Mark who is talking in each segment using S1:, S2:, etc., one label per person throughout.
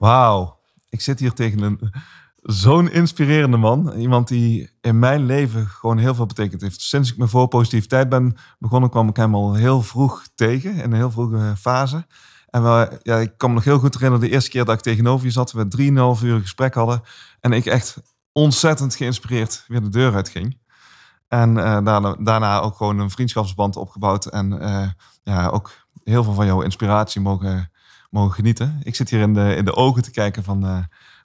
S1: Wauw, ik zit hier tegen een zo'n inspirerende man. Iemand die in mijn leven gewoon heel veel betekend heeft. Sinds ik me voor positiviteit ben begonnen, kwam ik hem al heel vroeg tegen, in een heel vroege fase. En ja, ik kan me nog heel goed herinneren, de eerste keer dat ik tegenover je zat, we 3,5 uur gesprek hadden. En ik echt ontzettend geïnspireerd weer de deur uitging. En eh, daarna, daarna ook gewoon een vriendschapsband opgebouwd. En eh, ja, ook heel veel van jouw inspiratie mogen, mogen genieten. Ik zit hier in de, in de ogen te kijken van eh,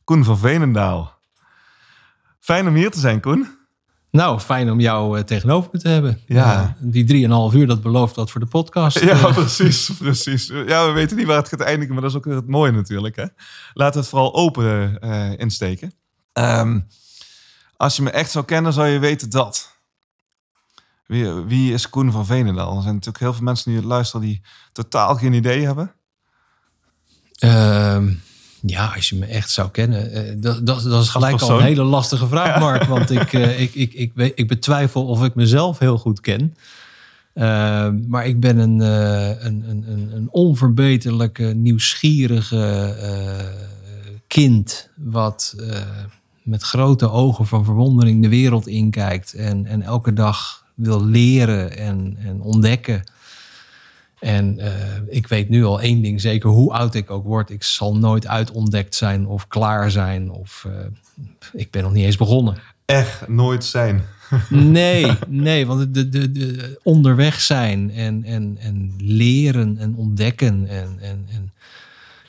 S1: Koen van Veenendaal. Fijn om hier te zijn, Koen.
S2: Nou, fijn om jou eh, tegenover me te hebben.
S1: Ja.
S2: Die drieënhalf uur, dat belooft wat voor de podcast.
S1: Ja,
S2: Eh,
S1: precies, precies. Ja, we weten niet waar het gaat eindigen, maar dat is ook weer het mooie natuurlijk. Hè? Laten we het vooral open insteken. Ehm, als je me echt zou kennen, zou je weten dat. Wie, wie is Koen van Veenendaal? Er zijn natuurlijk heel veel mensen die luisteren die totaal geen idee hebben.
S2: Ehm, ja, als je me echt zou kennen. eh, dat, dat, dat is gelijk al een hele lastige vraag, Mark. Want ik, eh, ik, ik, ik, weet- ik betwijfel of ik mezelf heel goed ken. Ehm, maar ik ben een, eh, een, een, een, een onverbeterlijke, nieuwsgierige kind. Wat met grote ogen van verwondering de wereld inkijkt. En, en elke dag wil leren en, en ontdekken. En eh, ik weet nu al één ding zeker, hoe oud ik ook word, ik zal nooit uitontdekt zijn of klaar zijn. Of eh, ik ben nog niet eens begonnen.
S1: Echt nooit zijn.
S2: Nee, nee, want de, de, de onderweg zijn en, en, en leren en ontdekken en, en, en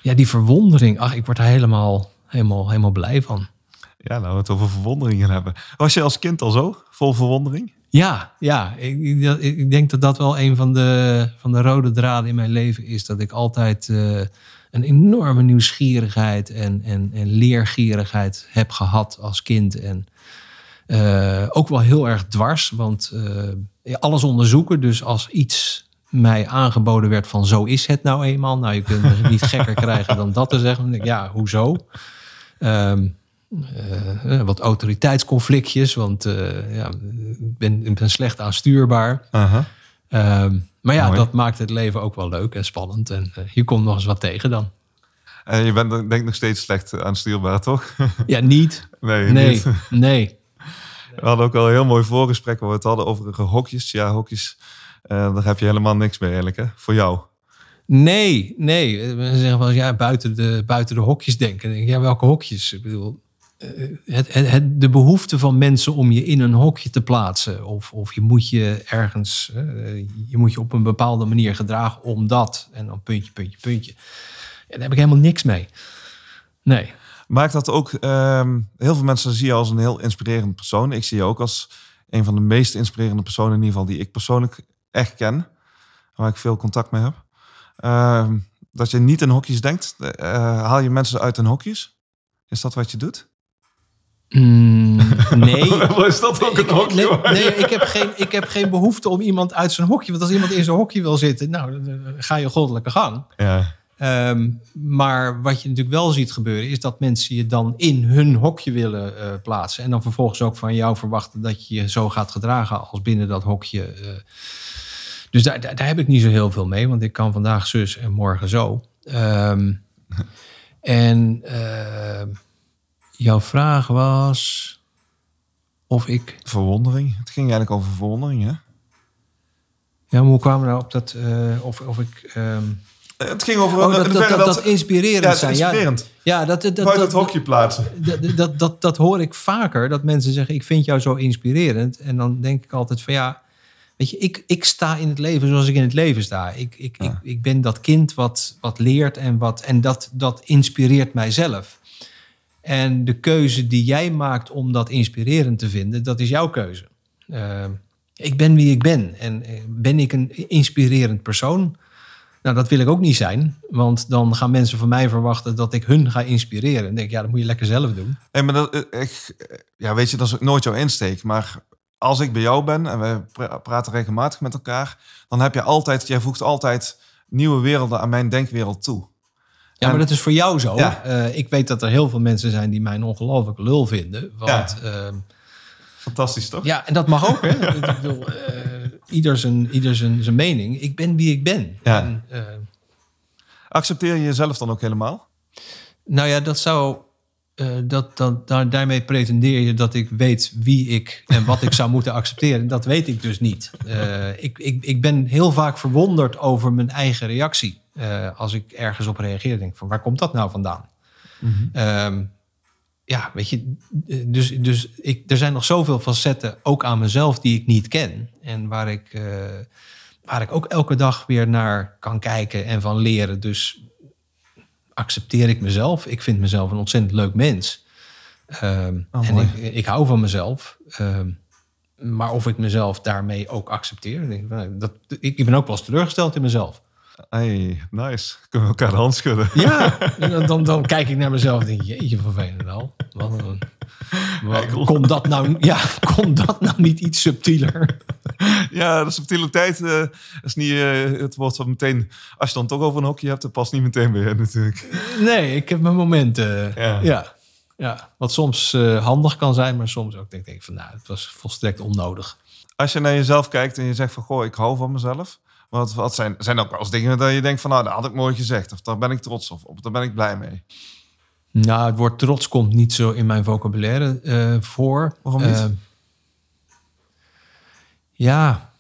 S2: ja, die verwondering, ach, ik word daar helemaal, helemaal, helemaal blij van.
S1: Ja, nou we het over verwonderingen hebben. Was je als kind al zo? Vol verwondering?
S2: Ja, ja ik, ik, denk dat dat wel een van de, van de rode draden in mijn leven is. Dat ik altijd eh, een enorme nieuwsgierigheid en, en, en leergierigheid heb gehad als kind. En eh, ook wel heel erg dwars, want eh, alles onderzoeken. Dus als iets mij aangeboden werd van zo is het nou eenmaal. Nou, je kunt het niet gekker krijgen dan dat te zeggen. Dan denk ik, Ja, hoezo? Ehm, eh, wat autoriteitsconflictjes, want eh, ja, ik, ben, ik ben slecht aanstuurbaar.
S1: Aha.
S2: Ehm, maar ja,
S1: Mooi.
S2: dat maakt het leven ook wel leuk en spannend. En eh, hier komt nog eens wat tegen dan.
S1: En je bent denk ik nog steeds slecht aanstuurbaar, toch?
S2: Ja, niet.
S1: nee,
S2: Nee,
S1: niet.
S2: nee.
S1: We hadden ook al een heel mooi voorgesprek waar we het hadden over hokjes. Ja, hokjes, eh, daar heb je helemaal niks mee eigenlijk, hè? Voor jou.
S2: Nee, nee. Eh, Mensen zeggen wel eens, ja, buiten de, buiten de hokjes denken. Ja, welke hokjes? Ik bedoel, eh, het, het, het- de behoefte van mensen om je in een hokje te plaatsen. Of, of je moet je ergens, eh, je moet je op een bepaalde manier gedragen omdat. En dan puntje, puntje, puntje. Ja, daar heb ik helemaal niks mee. Nee.
S1: Maakt dat ook... ehm, heel veel mensen zien je als een heel inspirerend persoon. Ik zie je ook als een van de meest inspirerende personen... in ieder geval die ik persoonlijk echt ken. Waar ik veel contact mee heb. Ehm, dat je niet in hokjes denkt. Eh, haal je mensen uit hun hokjes? Is dat wat je doet?
S2: Mm, nee.
S1: is dat ook een hokje?
S2: nee, ik, heb geen, ik heb geen behoefte om iemand uit zijn hokje. Want als iemand in zijn hokje wil zitten, nou, dan ga je goddelijke gang.
S1: Ja.
S2: Ehm, maar wat je natuurlijk wel ziet gebeuren, is dat mensen je dan in hun hokje willen eh, plaatsen. En dan vervolgens ook van jou verwachten dat je je zo gaat gedragen als binnen dat hokje. eh. Dus daar, daar, daar heb ik niet zo heel veel mee, want ik kan vandaag zus en morgen zo. Ehm, en ehm, jouw vraag was of ik.
S1: Verwondering. Het ging eigenlijk over verwondering, hè?
S2: Ja, maar hoe kwamen we nou op dat? eh, of, of ik. ehm,
S1: Eh, Het ging over
S2: oh, dat, dat, dat, dat inspirerend
S1: ja,
S2: zijn.
S1: inspirerend.
S2: Ja, ja dat, dat, dat,
S1: Buiten
S2: dat,
S1: het hokje plaatsen.
S2: dat, dat, dat, dat hoor ik vaker. Dat mensen zeggen, ik vind jou zo inspirerend. En dan denk ik altijd van ja, weet je, ik, ik sta in het leven zoals ik in het leven sta. Ik, ik, ik, ik ben dat kind wat, wat leert en, wat, en dat, dat inspireert mijzelf. En de keuze die jij maakt om dat inspirerend te vinden, dat is jouw keuze. Eh, ik ben wie ik ben. En eh, ben ik een inspirerend persoon? Nou, dat wil ik ook niet zijn. Want dan gaan mensen van mij verwachten dat ik hun ga inspireren. En denk ja, dat moet je lekker zelf doen.
S1: Nee, maar dat, eh, eh, ja, weet je, dat is ook nooit jouw insteek. Maar als ik bij jou ben en we pra- praten regelmatig met elkaar, dan heb je altijd, jij voegt altijd nieuwe werelden aan mijn denkwereld toe.
S2: Ja, maar dat is voor jou zo.
S1: Ja.
S2: Eh, ik weet dat er heel veel mensen zijn die mij een ongelooflijk lul vinden. Want ja,
S1: Fantastisch, toch?
S2: ja en dat mag ook. Hè? ik bedoel, eh, ieder, zijn, ieder zijn, zijn mening. Ik ben wie ik ben.
S1: Ja.
S2: En, eh,
S1: Accepteer je jezelf dan ook helemaal?
S2: nou ja, dat zou. dat, dat, daar, daarmee pretendeer je dat ik weet wie ik en wat ik zou moeten accepteren. Dat weet ik dus niet. Ik, ik, ik ben heel vaak verwonderd over mijn eigen reactie. Eh, als ik ergens op reageer, denk ik van waar komt dat nou vandaan? Ehm, ja, weet je, eh, dus, dus ik, er zijn nog zoveel facetten, ook aan mezelf, die ik niet ken. En waar ik, eh, waar ik ook elke dag weer naar kan kijken en van leren. Dus accepteer ik mezelf. Ik vind mezelf een ontzettend leuk mens. Ehm,
S1: Oh,
S2: en ik, ik hou van mezelf. Ehm, maar of ik mezelf daarmee ook accepteer, nou, dat, ik, ik ben ook wel eens teleurgesteld in mezelf.
S1: Hey, nice. Kunnen we elkaar de hand schudden?
S2: Ja, dan, dan, dan kijk ik naar mezelf en denk jeetje van Veenendaal. Wat een, kon, dat nou, ja, kon dat nou niet iets subtieler?
S1: Ja, de subtiliteit eh, is niet eh, het woord wat meteen... Als je dan toch over een hokje hebt, dat past niet meteen bij je natuurlijk.
S2: Nee, ik heb mijn momenten.
S1: Ja.
S2: Ja. Ja. wat soms eh, handig kan zijn, maar soms ook denk ik van nou, het was volstrekt onnodig.
S1: Als je naar jezelf kijkt en je zegt van... Goh, ik hou van mezelf. Wat, wat zijn, zijn ook wel eens dingen dat je denkt van... Nou, dat had ik mooi gezegd. Of daar ben ik trots op. Of daar ben ik blij mee.
S2: Nou, het woord trots komt niet zo in mijn vocabulaire eh, voor.
S1: Waarom niet?
S2: Ehm, ja,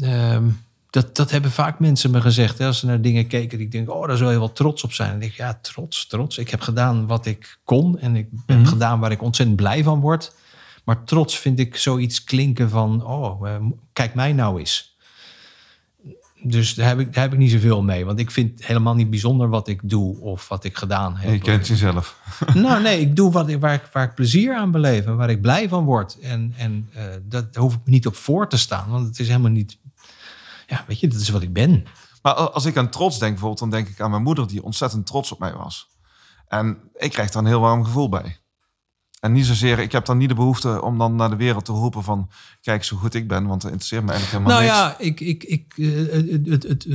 S2: ehm, dat, dat hebben vaak mensen me gezegd. Hè, als ze naar dingen keken, die ik denk, oh, daar zou je wel trots op zijn. En denk ik, ja, trots, trots. Ik heb gedaan wat ik kon en ik heb
S1: Mhm.
S2: gedaan waar ik ontzettend blij van word. Maar trots vind ik zoiets klinken van, oh, eh, kijk mij nou eens. Dus daar heb, ik, daar heb ik niet zoveel mee. Want ik vind helemaal niet bijzonder wat ik doe of wat ik gedaan heb.
S1: Je kent jezelf.
S2: Nou, nee, ik doe wat ik, waar, ik, waar ik plezier aan beleef en waar ik blij van word. En, en eh, dat daar hoef ik me niet op voor te staan, want het is helemaal niet. Ja, weet je, dat is wat ik ben.
S1: Maar als ik aan trots denk bijvoorbeeld... dan denk ik aan mijn moeder die ontzettend trots op mij was. En ik krijg daar een heel warm gevoel bij. En niet zozeer... Ik heb dan niet de behoefte om dan naar de wereld te roepen van... Kijk zo goed ik ben, want dat interesseert me eigenlijk helemaal
S2: nou
S1: niks.
S2: ja, ik, ik, ik, eh, het, het,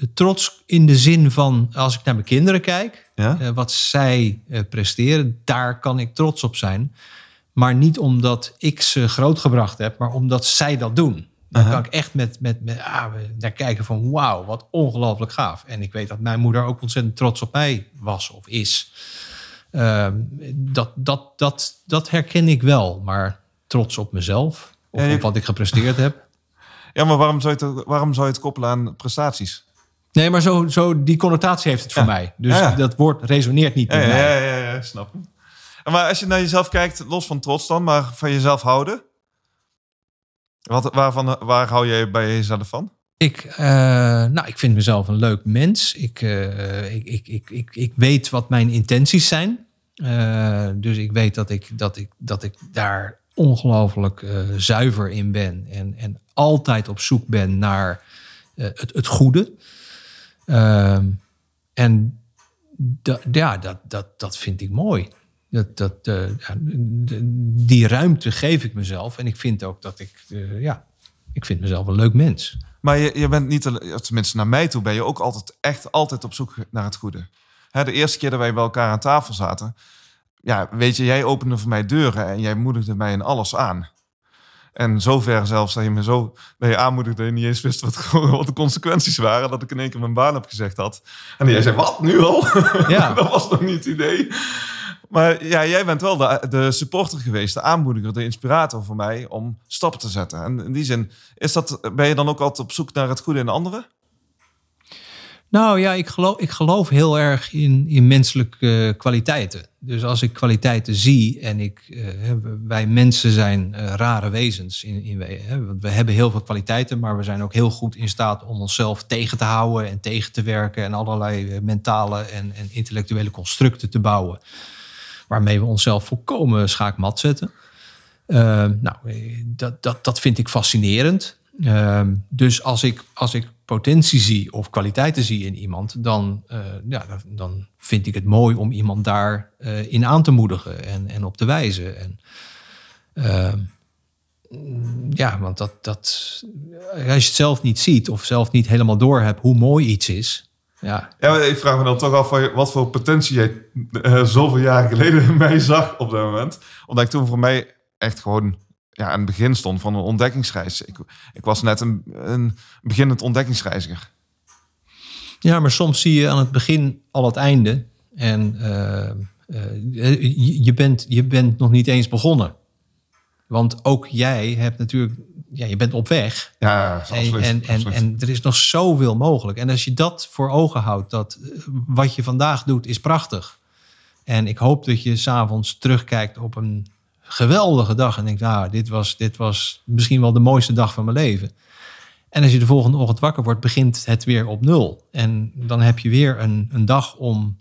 S2: het, trots in de zin van als ik naar mijn kinderen kijk,
S1: Ja?
S2: eh, wat zij eh, presteren, daar kan ik trots op zijn. Maar niet omdat ik ze grootgebracht heb, maar omdat zij dat doen.
S1: Aha.
S2: kan ik echt met, met, met ah, naar kijken van wauw, wat ongelooflijk gaaf. En ik weet dat mijn moeder ook ontzettend trots op mij was of is. Ehm, dat, dat, dat, dat herken ik wel, maar trots op mezelf of
S1: Ja,
S2: op wat ik gepresteerd heb.
S1: Ja, maar waarom zou, je het, waarom zou je het koppelen aan prestaties?
S2: Nee, maar zo, zo die connotatie heeft het voor mij. Dus
S1: Ja,
S2: dat woord resoneert niet met
S1: ja,
S2: mij.
S1: ja, ja, ja, snap Maar als je naar jezelf kijkt, los van trots dan, maar van jezelf houden. Wat, waarvan, waar hou jij bij jezelf van?
S2: Ik, eh, nou, ik vind mezelf een leuk mens. Ik, eh, ik, ik, ik, ik, weet wat mijn intenties zijn. Eh, dus ik weet dat ik, dat ik, dat ik daar ongelooflijk eh, zuiver in ben. En, en altijd op zoek ben naar eh, het, het goede. Ehm, en ja, dat, dat, dat vind ik mooi. Dat, dat, eh, die ruimte geef ik mezelf. En ik vind ook dat ik, eh, ja, ik vind mezelf een leuk mens.
S1: Maar je, je bent niet, tenminste naar mij toe, ben je ook altijd echt altijd op zoek naar het goede. Hè, de eerste keer dat wij bij elkaar aan tafel zaten, ja, weet je, jij opende voor mij deuren en jij moedigde mij in alles aan. En zover zelfs dat je me zo dat je aanmoedigde je niet eens wist wat, wat de consequenties waren, dat ik in één keer mijn baan heb gezegd had. En jij zei, wat, nu al?
S2: Ja.
S1: dat was nog niet het idee. Maar ja, jij bent wel de, supporter geweest, de aanmoediger, de inspirator voor mij om stappen te zetten. En in die zin, is dat, ben je dan ook altijd op zoek naar het goede in anderen?
S2: Nou ja, ik geloof, ik geloof heel erg in, in menselijke eh, kwaliteiten. Dus als ik kwaliteiten zie en ik, eh, wij mensen zijn eh, rare wezens. In, in, hè, want we hebben heel veel kwaliteiten, maar we zijn ook heel goed in staat om onszelf tegen te houden en tegen te werken en allerlei mentale en, en intellectuele constructen te bouwen. Waarmee we onszelf volkomen schaakmat zetten. Uh, nou, dat, dat, dat vind ik fascinerend. Uh, dus als ik, als ik potentie zie of kwaliteiten zie in iemand, dan, eh, ja, dan- vind ik het mooi om iemand daar eh, in aan te moedigen en, en op te wijzen. En, ja, want dat, dat, als je het zelf niet ziet of zelf niet helemaal door hebt hoe mooi iets is, ja,
S1: Ja, ik vraag me dan toch af wat voor potentie jij eh, zoveel jaren geleden in mij zag op dat moment. Omdat ik toen voor mij echt gewoon ja, aan het begin stond van een ontdekkingsreis. Ik, ik was net een, een beginnend ontdekkingsreiziger.
S2: Ja, maar soms zie je aan het begin al het einde. En eh, eh, je, je bent, je bent nog niet eens begonnen. Want ook jij hebt natuurlijk, ja, je bent op weg.
S1: Ja,
S2: En,
S1: absoluut.
S2: en, en,
S1: absoluut.
S2: en er is nog zoveel mogelijk. En als je dat voor ogen houdt, dat eh, wat je vandaag doet is prachtig. En ik hoop dat je s'avonds terugkijkt op een geweldige dag en denkt, nou, dit was, dit was misschien wel de mooiste dag van mijn leven. En als je de volgende ochtend wakker wordt, begint het weer op nul. En dan heb je weer een, een dag om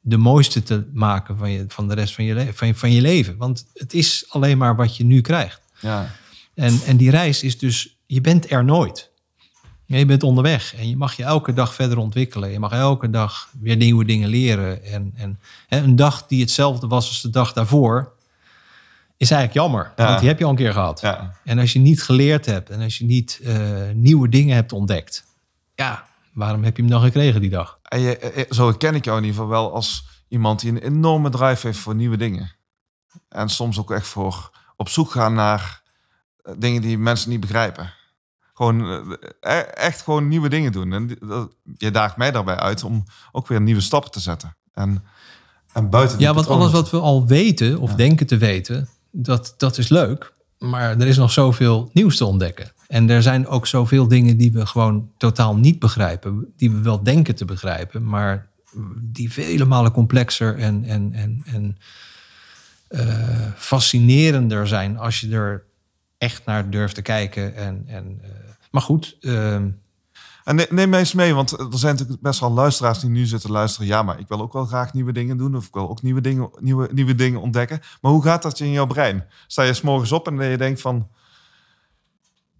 S2: de mooiste te maken van, je, van de rest van je, van, je, van je leven. Want het is alleen maar wat je nu krijgt.
S1: ja.
S2: En, en die reis is dus, je bent er nooit. Je bent onderweg en je mag je elke dag verder ontwikkelen. Je mag elke dag weer nieuwe dingen leren. En, en hè, een dag die hetzelfde was als de dag daarvoor, is eigenlijk jammer.
S1: Ja.
S2: Want die heb je al een keer gehad.
S1: Ja.
S2: En als je niet geleerd hebt en als je niet eh, nieuwe dingen hebt ontdekt, ja, waarom heb je hem dan gekregen die dag?
S1: En je, eh, zo ken ik jou in ieder geval wel als iemand die een enorme drive heeft voor nieuwe dingen. En soms ook echt voor op zoek gaan naar eh, dingen die mensen niet begrijpen. Gewoon eh, e- echt gewoon nieuwe dingen doen. En je daagt mij daarbij uit om ook weer nieuwe stappen te zetten. En, en buiten
S2: Ja, want alles wat we al weten of
S1: Ja.
S2: denken te weten, dat, dat is leuk. Maar er is nog zoveel nieuws te ontdekken. En er zijn ook zoveel dingen die we gewoon totaal niet begrijpen. Die we wel denken te begrijpen, maar die vele malen complexer en, en, en, en eh, fascinerender zijn als je er echt naar durft te kijken. En, en, eh, maar goed, ehm,
S1: En ne- neem mij eens mee, want er zijn natuurlijk best wel luisteraars die nu zitten luisteren. Ja, maar ik wil ook wel graag nieuwe dingen doen. Of ik wil ook nieuwe dingen, nieuwe, nieuwe dingen ontdekken. Maar hoe gaat dat in jouw brein? Sta je s morgens op en je denkt van...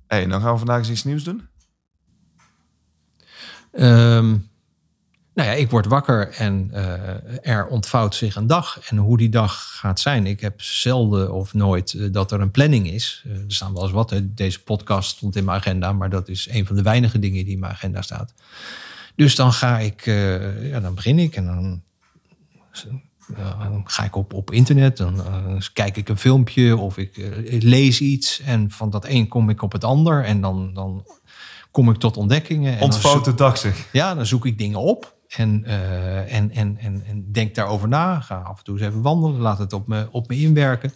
S1: Hé, hey, dan gaan we vandaag eens iets nieuws doen?
S2: Ehm, nou ja, ik word wakker en eh, er ontvouwt zich een dag. En hoe die dag gaat zijn. Ik heb zelden of nooit eh, dat er een planning is. Eh, er staan wel eens wat. hè. Deze podcast stond in mijn agenda. Maar dat is een van de weinige dingen die in mijn agenda staat. Dus dan ga ik, ja, dan begin ik en dan, dan ga ik op, op internet. Dan kijk ik een filmpje of ik eh, lees iets. En van dat een kom ik op het ander. En dan, dan kom ik tot ontdekkingen.
S1: Ontvouwt de dag zich.
S2: ja, dan zoek ik dingen op en, eh, en, en, en, en denk daarover na. Ga af en toe eens even wandelen, laat het op me, op me inwerken.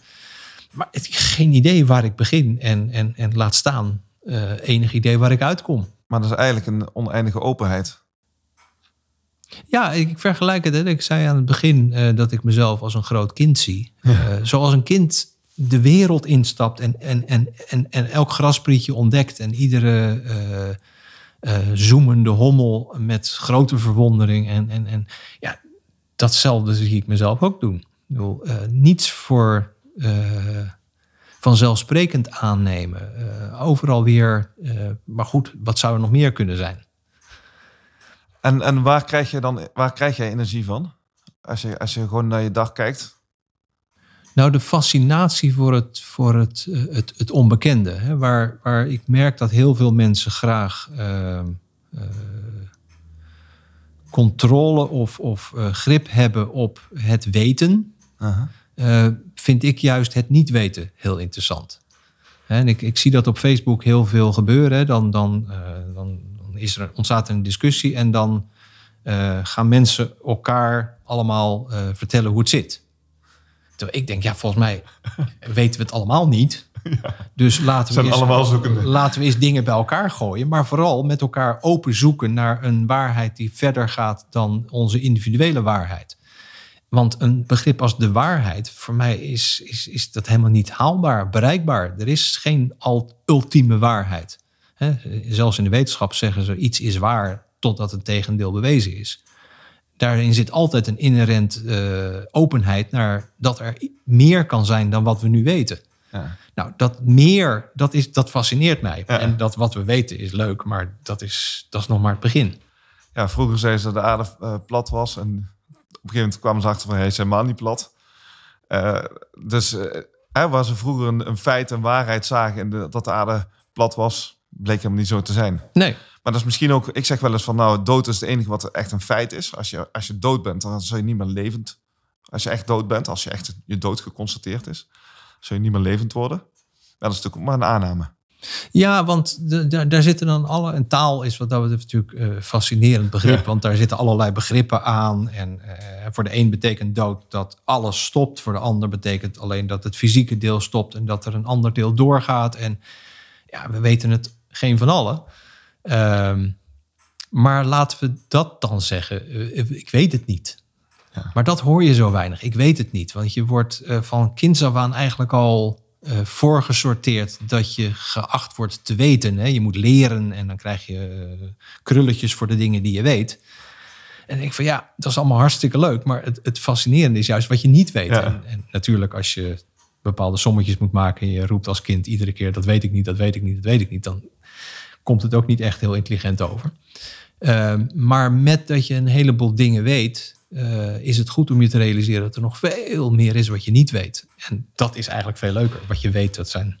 S2: Maar het, geen idee waar ik begin en, en, en laat staan eh, enig idee waar ik uitkom.
S1: Maar dat is eigenlijk een oneindige openheid.
S2: Ja, ik vergelijk het. Hè. Ik zei aan het begin eh, dat ik mezelf als een groot kind zie. Zoals een kind de wereld instapt en, en, en, en, en elk grasprietje ontdekt. En iedere eh, zoemende hommel met grote verwondering. En, en, en ja, datzelfde zie ik mezelf ook doen. Ik bedoel, eh, niets voor eh, vanzelfsprekend aannemen. Overal weer, maar goed, wat zou er nog meer kunnen zijn?
S1: En, en waar, krijg je dan, waar krijg jij energie van? Als je, als je gewoon naar je dag kijkt.
S2: Nou, de fascinatie voor het, voor het, eh, het, het onbekende. Hè, waar, waar ik merk dat heel veel mensen graag eh, eh, controle of, of grip hebben op het weten. Vind ik juist het niet weten heel interessant. En ik, ik zie dat op Facebook heel veel gebeuren. hè. Dan, dan, dan, is er, ontstaat er een discussie en dan gaan mensen elkaar allemaal vertellen hoe het zit. Terwijl ik denk, ja, volgens mij weten we het allemaal niet. Dus laten we, eens, laten we eens dingen bij elkaar gooien. Maar vooral met elkaar open zoeken naar een waarheid die verder gaat dan onze individuele waarheid. Want een begrip als de waarheid, voor mij is, is, is dat helemaal niet haalbaar, bereikbaar. Er is geen ultieme waarheid. Zelfs in de wetenschap zeggen ze iets is waar totdat het tegendeel bewezen is. Daarin zit altijd een inherent eh, openheid naar dat er meer kan zijn dan wat we nu weten.
S1: Ja.
S2: Nou, dat meer, dat, is, dat fascineert mij.
S1: Ja.
S2: En dat wat we weten is leuk, maar dat is, dat is nog maar het begin.
S1: Ja, vroeger zeiden ze dat de aarde eh, plat was. En op een gegeven moment kwamen ze achter van, hij is helemaal niet plat. Eh, dus hè, waar ze vroeger een, een feit en waarheid zagen... en de, dat de aarde plat was, bleek helemaal niet zo te zijn.
S2: Nee,
S1: Maar dat is misschien ook... Ik zeg wel eens van, nou, dood is het enige wat echt een feit is. Als je, als je dood bent, dan zul je niet meer levend... Als je echt dood bent, als je echt je dood geconstateerd is... zul je niet meer levend worden. Maar dat is natuurlijk maar een aanname.
S2: Ja, want de, daar- daar zitten dan alle. En taal is wat dat betreft natuurlijk een fascinerend begrip.
S1: Ja.
S2: Want daar zitten allerlei begrippen aan. En eh, voor de een betekent dood dat alles stopt. Voor de ander betekent alleen dat het fysieke deel stopt. En dat er een ander deel doorgaat. En ja, we weten het geen van allen. Ehm, maar laten we dat dan zeggen. Eh, ik weet het niet.
S1: Ja.
S2: Maar dat hoor je zo weinig. Ik weet het niet. Want je wordt eh, van kinds af aan eigenlijk al eh, voorgesorteerd dat je geacht wordt te weten. Hè? Je moet leren en dan krijg je eh, krulletjes voor de dingen die je weet. En ik van ja, dat is allemaal hartstikke leuk. Maar het, het fascinerende is juist wat je niet weet.
S1: Ja.
S2: En, en natuurlijk als je bepaalde sommetjes moet maken en je roept als kind iedere keer dat weet ik niet, dat weet ik niet, dat weet ik niet. Dan komt het ook niet echt heel intelligent over. Ehm, maar met dat je een heleboel dingen weet, eh, is het goed om je te realiseren dat er nog veel meer is wat je niet weet. En dat is eigenlijk veel leuker. Wat je weet, dat zijn.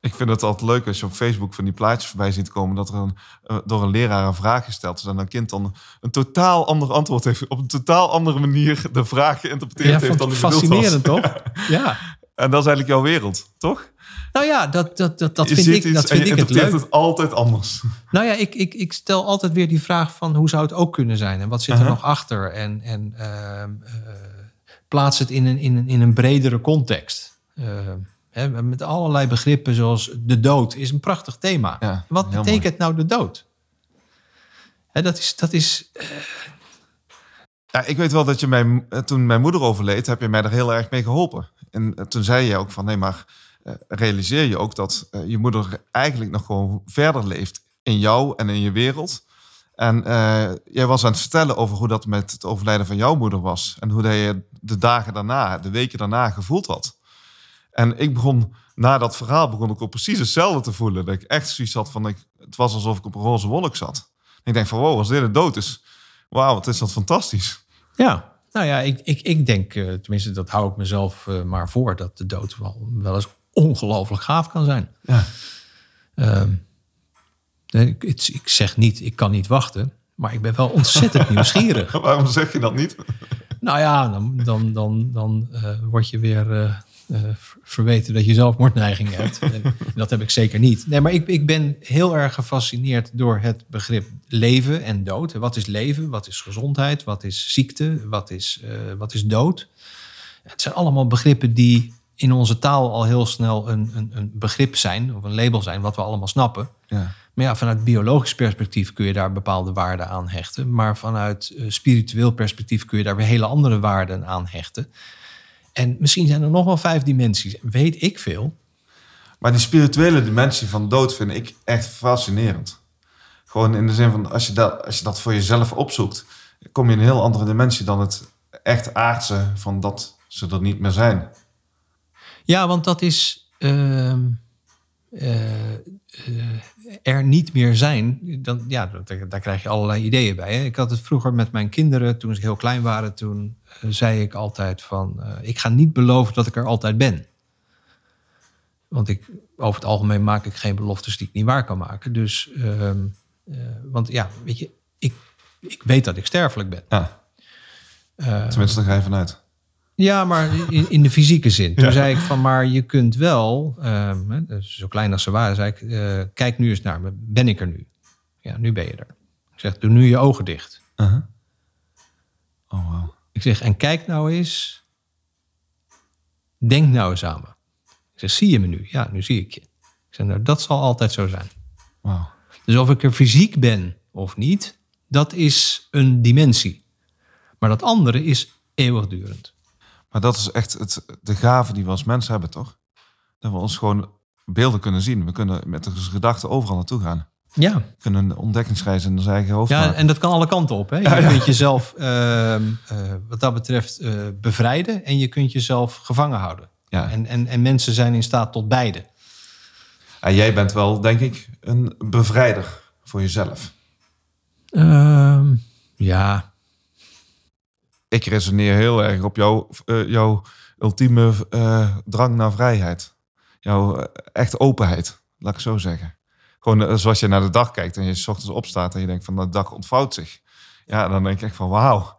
S1: Ik vind het altijd leuk als je op Facebook van die plaatjes voorbij ziet komen... dat er een, eh, door een leraar een vraag gesteld is... en een kind dan een totaal ander antwoord heeft... op een totaal andere manier de vraag geïnterpreteerd heeft dan die bedoeld was.
S2: fascinerend toch? Ja.
S1: En dat is eigenlijk jouw wereld, toch?
S2: Nou ja, dat, dat, dat, dat
S1: je
S2: vind ik,
S1: iets
S2: dat
S1: en
S2: vind
S1: je
S2: ik het leuk.
S1: het altijd anders.
S2: Nou ja, ik, ik, ik stel altijd weer die vraag van hoe zou het ook kunnen zijn? En wat zit er nog achter? En, en ehm, eh, plaats het in een, in, een, in een bredere context. Ehm, hè, met allerlei begrippen zoals de dood is een prachtig thema.
S1: Ja,
S2: wat betekent nou de dood? Hè, dat is, dat is
S1: Ja, ik weet wel dat je mijn, eh, toen mijn moeder overleed, heb je mij er heel erg mee geholpen. En eh, toen zei je ook van, nee, maar eh, realiseer je ook dat je moeder eigenlijk nog gewoon verder leeft in jou en in je wereld. En jij was aan het vertellen over hoe dat met het overlijden van jouw moeder was. En hoe dat je de dagen daarna, de weken daarna gevoeld had. En ik begon, na dat verhaal, begon ik ook precies hetzelfde te voelen. Dat ik echt zoiets had van, ik, het was alsof ik op een roze wolk zat. En ik denk van, wow, als dit de dood is, wauw, wat is dat fantastisch.
S2: Ja, nou ja, ik, ik, ik denk, eh, tenminste, dat hou ik mezelf eh, maar voor, dat de dood wel, wel eens ongelooflijk gaaf kan zijn.
S1: Ja.
S2: Ehm, ik zeg niet, ik kan niet wachten, maar ik ben wel ontzettend nieuwsgierig.
S1: Waarom zeg je dat niet?
S2: Nou ja, dan, dan, dan, dan eh, word je weer eh, ver- verweten dat je zelfmoordneigingen hebt. En dat heb ik zeker niet. Nee, maar ik, ik ben heel erg gefascineerd door het begrip leven en dood. Wat is leven? Wat is gezondheid? Wat is ziekte? Wat is, eh, wat is dood? Het zijn allemaal begrippen die in onze taal al heel snel een, een, een begrip zijn, of een label zijn, wat we allemaal snappen.
S1: Ja.
S2: Maar ja, vanuit biologisch perspectief kun je daar bepaalde waarden aan hechten. Maar vanuit eh, spiritueel perspectief kun je daar weer hele andere waarden aan hechten. En misschien zijn er nog wel vijf dimensies. Weet ik veel.
S1: Maar die spirituele dimensie van dood vind ik echt fascinerend. Gewoon in de zin van, als je dat, als je dat voor jezelf opzoekt, kom je in een heel andere dimensie dan het echt aardse van dat ze er niet meer zijn.
S2: Ja, want dat is ehm, eh, eh, er niet meer zijn. Dan, ja, daar, daar krijg je allerlei ideeën bij. Hè? Ik had het vroeger met mijn kinderen, toen ze heel klein waren, toen zei ik altijd van, eh, ik ga niet beloven dat ik er altijd ben. Want ik, over het algemeen maak ik geen beloftes die ik niet waar kan maken. Dus, ehm, eh, want ja, weet je, ik, ik weet dat ik sterfelijk ben.
S1: Ja,
S2: Eh,
S1: tenminste, daar ga je vanuit.
S2: ja, maar in, in de fysieke zin. Toen
S1: Ja.
S2: zei ik van, maar je kunt wel, ehm, dus zo klein als ze waren, zei ik, eh, kijk nu eens naar me. Ben ik er nu? Ja, nu ben je er. Ik zeg, doe nu je ogen dicht.
S1: Uh-huh. Oh, wow.
S2: Ik zeg, en kijk nou eens, denk nou eens aan me. Ik zeg, zie je me nu? Ja, nu zie ik je. Ik zeg, nou, dat zal altijd zo zijn.
S1: wow.
S2: Dus of ik er fysiek ben of niet, dat is een dimensie. Maar dat andere is eeuwigdurend.
S1: Maar dat is echt het, de gave die we als mens hebben, toch? Dat we ons gewoon beelden kunnen zien. We kunnen met de gedachten overal naartoe gaan.
S2: Ja,
S1: kunnen een ontdekkingsreis in ons eigen hoofd
S2: Ja,
S1: maken.
S2: en dat kan alle kanten op. Hè? Je kunt jezelf ehm, eh, wat dat betreft eh, bevrijden en je kunt jezelf gevangen houden.
S1: Ja.
S2: En, en, en mensen zijn in staat tot beide.
S1: En jij bent wel, denk ik, een bevrijder voor jezelf.
S2: Ehm, ja,
S1: Ik resoneer heel erg op jouw, eh, jouw ultieme eh, drang naar vrijheid. Jouw eh, echt openheid, laat ik zo zeggen. Gewoon eh, zoals je naar de dag kijkt en je 's ochtends opstaat en je denkt van de dag ontvouwt zich. Ja, dan denk ik echt van wauw.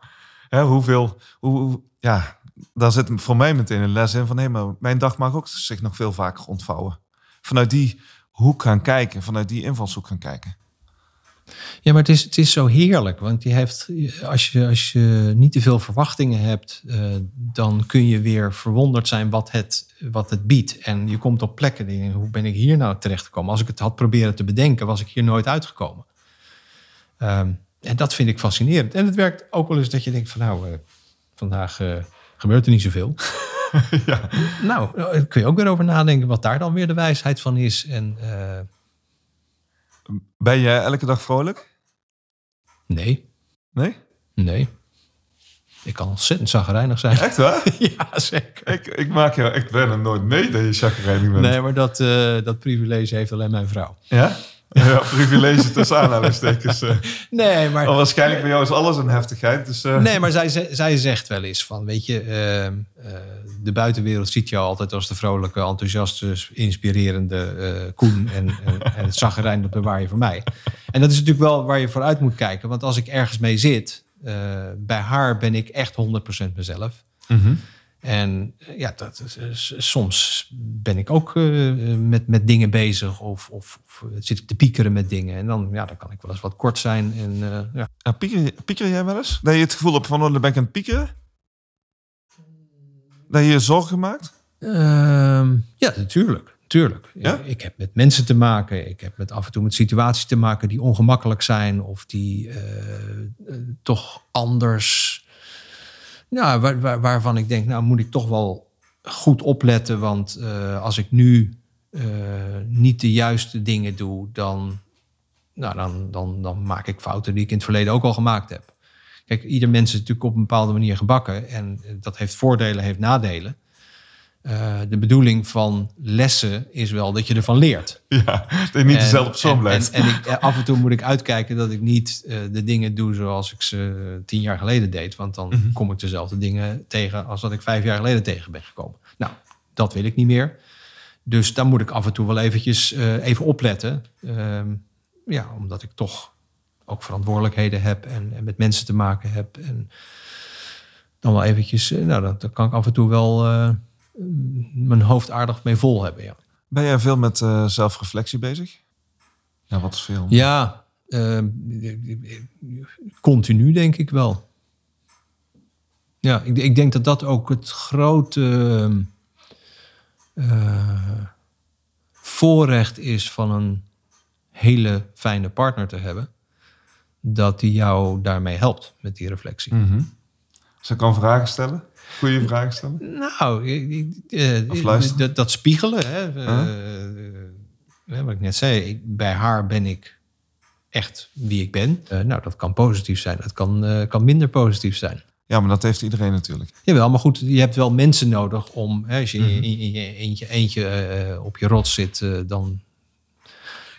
S1: Hè, hoeveel, hoe, ja, daar zit voor mij meteen een les in van hé, maar mijn dag mag ook zich nog veel vaker ontvouwen. Vanuit die hoek gaan kijken, vanuit die invalshoek gaan kijken.
S2: Ja, maar het is, het is zo heerlijk. Want je heeft, als, je, als je niet te veel verwachtingen hebt, eh, dan kun je weer verwonderd zijn wat het, wat het biedt. En je komt op plekken die hoe ben ik hier nou terechtgekomen? Als ik het had proberen te bedenken, was ik hier nooit uitgekomen. Ehm, en dat vind ik fascinerend. En het werkt ook wel eens dat je denkt van nou, eh, vandaag eh, gebeurt er niet zoveel.
S1: ja.
S2: Nou, kun je ook weer over nadenken wat daar dan weer de wijsheid van is. En
S1: Ben jij elke dag vrolijk?
S2: nee,
S1: Nee?
S2: nee. Ik kan ontzettend zagrijnig zijn.
S1: Echt waar?
S2: Ja, zeker.
S1: ik, ik maak jou echt bijna nooit mee dat je chagrijnig bent.
S2: Nee, maar dat, eh, dat privilege heeft alleen mijn vrouw.
S1: Ja? Ja, privilege tussen aanhalingstekens. eh.
S2: Nee, maar,
S1: waarschijnlijk bij jou is alles een heftigheid. Dus, eh,
S2: nee, maar zij, zij zegt wel eens van, weet je, eh, eh, de buitenwereld ziet jou altijd als de vrolijke, enthousiaste, inspirerende Koen. En, en, en het zagrijn, dat bewaar je voor mij. En dat is natuurlijk wel waar je vooruit moet kijken. Want als ik ergens mee zit, bij haar ben ik echt 100% mezelf.
S1: mhm.
S2: En eh, ja, dat, is- soms ben ik ook eh, met, met dingen bezig of, of, of zit ik te piekeren met dingen. En dan, ja, dan kan ik wel eens wat kort zijn. En, eh, ja.
S1: Ja, pieker, pieker jij wel eens? Dat je het gevoel hebt van, oh, dan ben ik aan het piekeren? Dat je je zorgen maakt?
S2: Ehm, ja, natuurlijk. Tuurlijk.
S1: Ja?
S2: Ik, heb met mensen te maken. Ik heb met af en toe met situaties te maken die ongemakkelijk zijn of die eh, eh, toch anders. Waar, waar- waarvan ik denk, nou moet ik toch wel goed opletten. Want eh, als ik nu eh, niet de juiste dingen doe, dan, nou, dan, dan, dan maak ik fouten die ik in het verleden ook al gemaakt heb. Kijk, ieder mens is natuurlijk op een bepaalde manier gebakken. En eh, dat heeft voordelen, heeft nadelen. Eh, de bedoeling van lessen is wel dat je ervan leert.
S1: Ja, dat je niet
S2: En-
S1: dezelfde persoon
S2: en,
S1: blijft.
S2: En, en ik, eh, af en toe moet ik uitkijken dat ik niet eh, de dingen doe zoals ik ze tien jaar geleden deed. Want dan
S1: Mhm.
S2: kom ik dezelfde dingen tegen als dat ik vijf jaar geleden tegen ben gekomen. Nou, dat wil ik niet meer. Dus daar moet ik af en toe wel eventjes eh, even opletten. Ehm, ja, omdat ik toch ook verantwoordelijkheden heb en, en met mensen te maken heb. En dan wel eventjes, eh, nou, dat, daar kan ik af en toe wel eh, mijn hoofd aardig mee vol hebben, ja.
S1: Ben jij veel met eh, zelfreflectie bezig? Ja, wat is veel?
S2: Ja, ehm, continu denk ik wel. Ja, ik, ik denk dat dat ook het grote eh, voorrecht is van een hele fijne partner te hebben. Dat die jou daarmee helpt met die reflectie.
S1: Mhm. Ze kan vragen stellen? Goede vragen stellen?
S2: Nou, eh, dat, dat spiegelen. Hè, eh, eh, wat ik net zei, ik, bij haar ben ik echt wie ik ben. Nou, dat kan positief zijn. Dat kan, kan minder positief zijn.
S1: Ja, maar dat heeft iedereen natuurlijk.
S2: Jawel, maar goed, je hebt wel mensen nodig om... Hè, als je in, je eentje, eentje eh, op je rots zit, dan...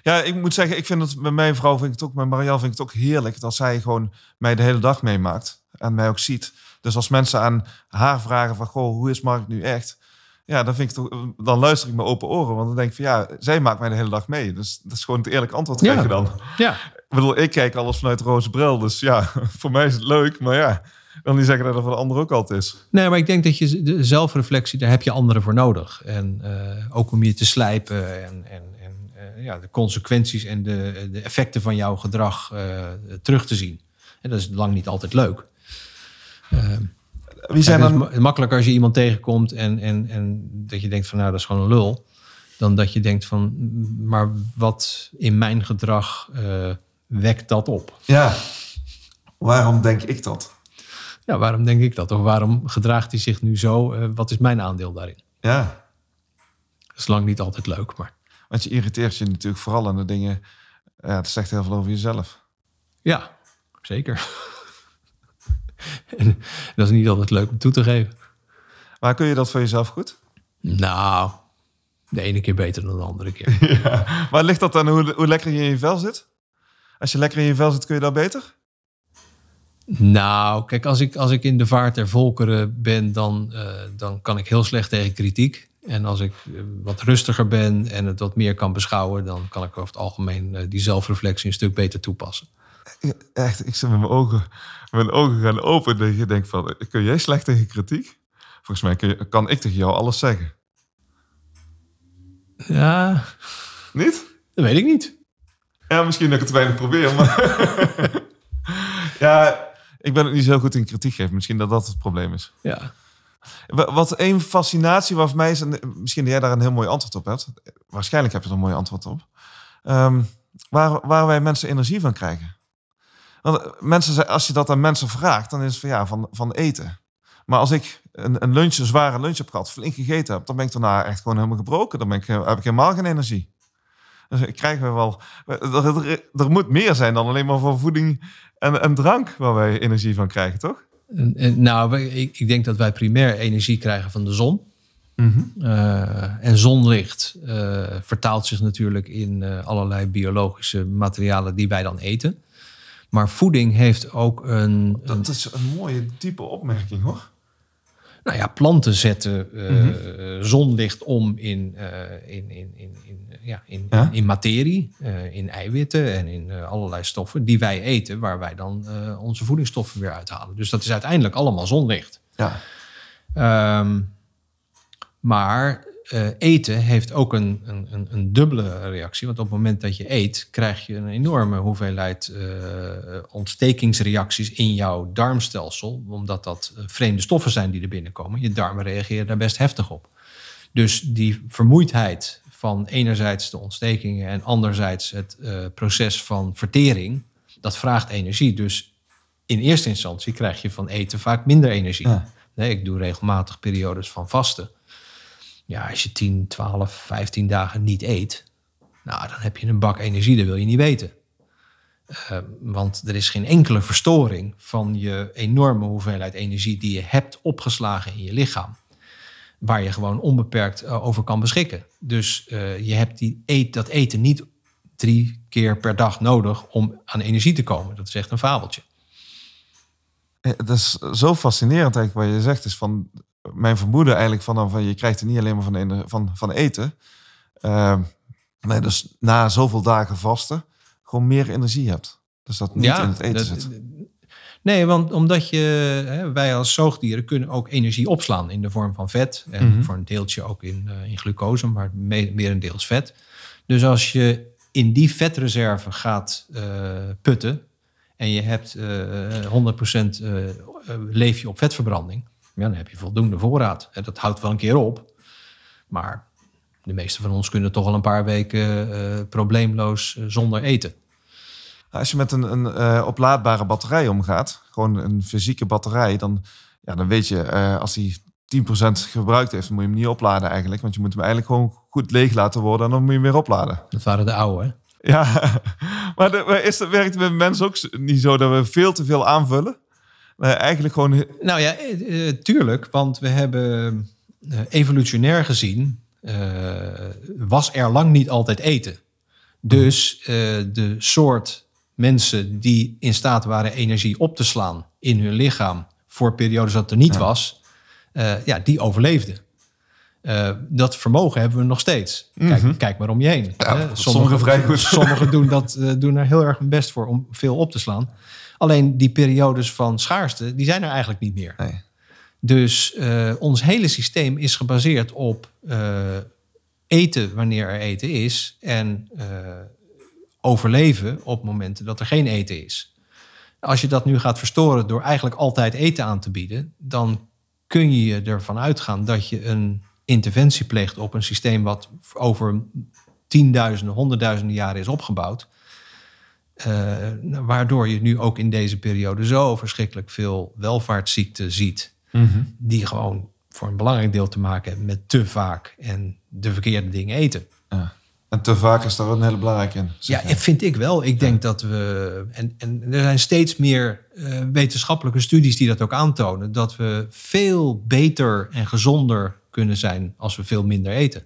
S1: Ja, ik moet zeggen, ik vind het met mijn vrouw vind ik het ook, met Marielle vind ik het ook heerlijk dat zij gewoon mij de hele dag meemaakt en mij ook ziet. Dus als mensen aan haar vragen van, goh, hoe is Mark nu echt? Ja, dan vind ik toch, dan luister ik met open oren, want dan denk ik van, ja, zij maakt mij de hele dag mee. Dus dat is gewoon het eerlijke antwoord krijg
S2: Ja.
S1: je dan.
S2: Ja,
S1: Ik bedoel, ik kijk alles vanuit roze bril, dus ja, voor mij is het leuk, maar ja, wil niet zeggen dat het voor de ander ook altijd is.
S2: Nee, maar ik denk dat je de zelfreflectie, daar heb je anderen voor nodig. En eh, ook om je te slijpen en, en, en eh, ja, de consequenties en de, de effecten van jouw gedrag eh, terug te zien. En dat is lang niet altijd leuk.
S1: Wie zijn dan...
S2: makkelijker als je iemand tegenkomt en, en, en dat je denkt van nou, dat is gewoon een lul. Dan dat je denkt van, "M, maar wat in mijn gedrag eh, wekt dat op?
S1: Ja, waarom denk ik dat?
S2: Ja, waarom denk ik dat? Of waarom gedraagt hij zich nu zo? Eh, wat is mijn aandeel daarin?
S1: Ja,
S2: Dat is lang niet altijd leuk, maar
S1: want je irriteert je natuurlijk vooral aan de dingen, ja, het zegt heel veel over jezelf.
S2: ja, zeker. en dat is niet altijd leuk om toe te geven.
S1: Maar kun je dat voor jezelf goed?
S2: Nou, de ene keer beter dan de andere keer.
S1: ja. Maar ligt dat dan hoe, hoe lekker je in je vel zit? Als je lekker in je vel zit, kun je dat beter?
S2: Nou, kijk, als ik, als ik in de vaart der volkeren ben, dan, uh, dan kan ik heel slecht tegen kritiek. En als ik uh, wat rustiger ben en het wat meer kan beschouwen, dan kan ik over het algemeen uh, die zelfreflectie een stuk beter toepassen.
S1: Echt, ik zit met mijn ogen, mijn ogen gaan open. Dat je denkt van, kun jij slecht tegen kritiek? Volgens mij kun je, kan ik tegen jou alles zeggen.
S2: Ja.
S1: Niet?
S2: Dat weet ik niet.
S1: Ja, misschien dat ik het weinig probeer, maar... ja, ik ben ook niet zo goed in kritiek geven. Misschien dat dat het probleem is.
S2: Ja.
S1: Wat een fascinatie waar voor mij is, en misschien dat jij daar een heel mooi antwoord op hebt. Waarschijnlijk heb je er een mooi antwoord op. Um, waar, waar wij mensen energie van krijgen. Want mensen, als je dat aan mensen vraagt, dan is het van ja, van, van eten. Maar als ik een, een lunch, een zware lunch heb gehad, flink gegeten heb, dan ben ik daarna echt gewoon helemaal gebroken. Dan ben ik, heb ik helemaal geen energie. Dus ik krijg wel. Er, er, er, moet meer zijn dan alleen maar voor voeding en, en drank waar wij energie van krijgen, toch?
S2: Nou, ik, ik denk dat wij primair energie krijgen van de zon. Mm -hmm. uh, en zonlicht uh, vertaalt zich natuurlijk in uh, allerlei biologische materialen die wij dan eten. Maar voeding heeft ook een.
S1: Dat is een mooie, diepe opmerking hoor.
S2: Nou ja, planten zetten mm -hmm. zonlicht om in, in, in, in, in, ja, in, ja? in materie, in eiwitten en in allerlei stoffen die wij eten, waar wij dan onze voedingsstoffen weer uithalen. Dus dat is uiteindelijk allemaal zonlicht.
S1: Ja.
S2: Um, maar uh, eten heeft ook een, een, een, dubbele reactie. Want op het moment dat je eet, krijg je een enorme hoeveelheid uh, ontstekingsreacties in jouw darmstelsel. Omdat dat vreemde stoffen zijn die er binnenkomen. Je darmen reageren daar best heftig op. Dus die vermoeidheid van enerzijds de ontstekingen en anderzijds het uh, proces van vertering, dat vraagt energie. Dus in eerste instantie krijg je van eten vaak minder energie. Ja. Nee, ik doe regelmatig periodes van vasten ja, als je 10, 12, 15 dagen niet eet, nou, dan heb je een bak energie, dat wil je niet weten. Uh, want er is geen enkele verstoring van je enorme hoeveelheid energie die je hebt opgeslagen in je lichaam. Waar je gewoon onbeperkt uh, over kan beschikken. Dus uh, je hebt die eet, dat eten niet drie keer per dag nodig om aan energie te komen. Dat is echt een fabeltje.
S1: Het is zo fascinerend eigenlijk wat je zegt. Is van mijn vermoeden eigenlijk van, van je krijgt er niet alleen maar van, de, van, van eten. Uh, maar dus na zoveel dagen vasten gewoon meer energie hebt. Dus dat niet ja, in het eten dat, zit.
S2: Nee, want omdat je, hè, wij als zoogdieren kunnen ook energie opslaan in de vorm van vet. En mm-hmm. voor een deeltje ook in, uh, in glucose, maar meer, meer een deels vet. Dus als je in die vetreserve gaat uh, putten en je hebt uh, 100% leef je op vetverbranding ja, dan heb je voldoende voorraad. En dat houdt wel een keer op. Maar de meeste van ons kunnen toch al een paar weken uh, probleemloos uh, zonder eten.
S1: Als je met een, een uh, oplaadbare batterij omgaat, gewoon een fysieke batterij, dan, ja, dan weet je als die 10% gebruikt heeft, dan moet je hem niet opladen eigenlijk. Want je moet hem eigenlijk gewoon goed leeg laten worden en dan moet je hem weer opladen.
S2: Dat waren de oude, hè?
S1: Ja, maar de, is, werkt het met mensen ook niet zo dat we veel te veel aanvullen? Maar eigenlijk gewoon.
S2: Nou ja, uh, tuurlijk, want we hebben evolutionair gezien. Was er lang niet altijd eten. Dus de soort mensen die in staat waren energie op te slaan in hun lichaam. voor periodes dat er niet ja. was, ja, die overleefden. Uh, dat vermogen hebben we nog steeds. Kijk, mm -hmm. kijk maar om je heen.
S1: Ja, sommige, sommige,
S2: sommigen doen, dat, uh, doen er heel erg hun best voor om veel op te slaan. Alleen die periodes van schaarste, die zijn er eigenlijk niet meer.
S1: Nee.
S2: Dus uh, ons hele systeem is gebaseerd op uh, eten wanneer er eten is en uh, overleven op momenten dat er geen eten is. Als je dat nu gaat verstoren door eigenlijk altijd eten aan te bieden, dan kun je ervan uitgaan dat je een interventie pleegt op een systeem wat over tienduizenden, honderdduizenden jaren is opgebouwd. Uh, waardoor je nu ook in deze periode zo verschrikkelijk veel welvaartsziekten ziet.
S1: Mm -hmm.
S2: Die gewoon voor een belangrijk deel te maken hebben met te vaak en de verkeerde dingen eten.
S1: Ja. En te vaak is daar een hele belangrijke in.
S2: Ja, je. vind ik wel. Ik denk dat we. En, en er zijn steeds meer uh, wetenschappelijke studies die dat ook aantonen. Dat we veel beter en gezonder kunnen zijn als we veel minder eten.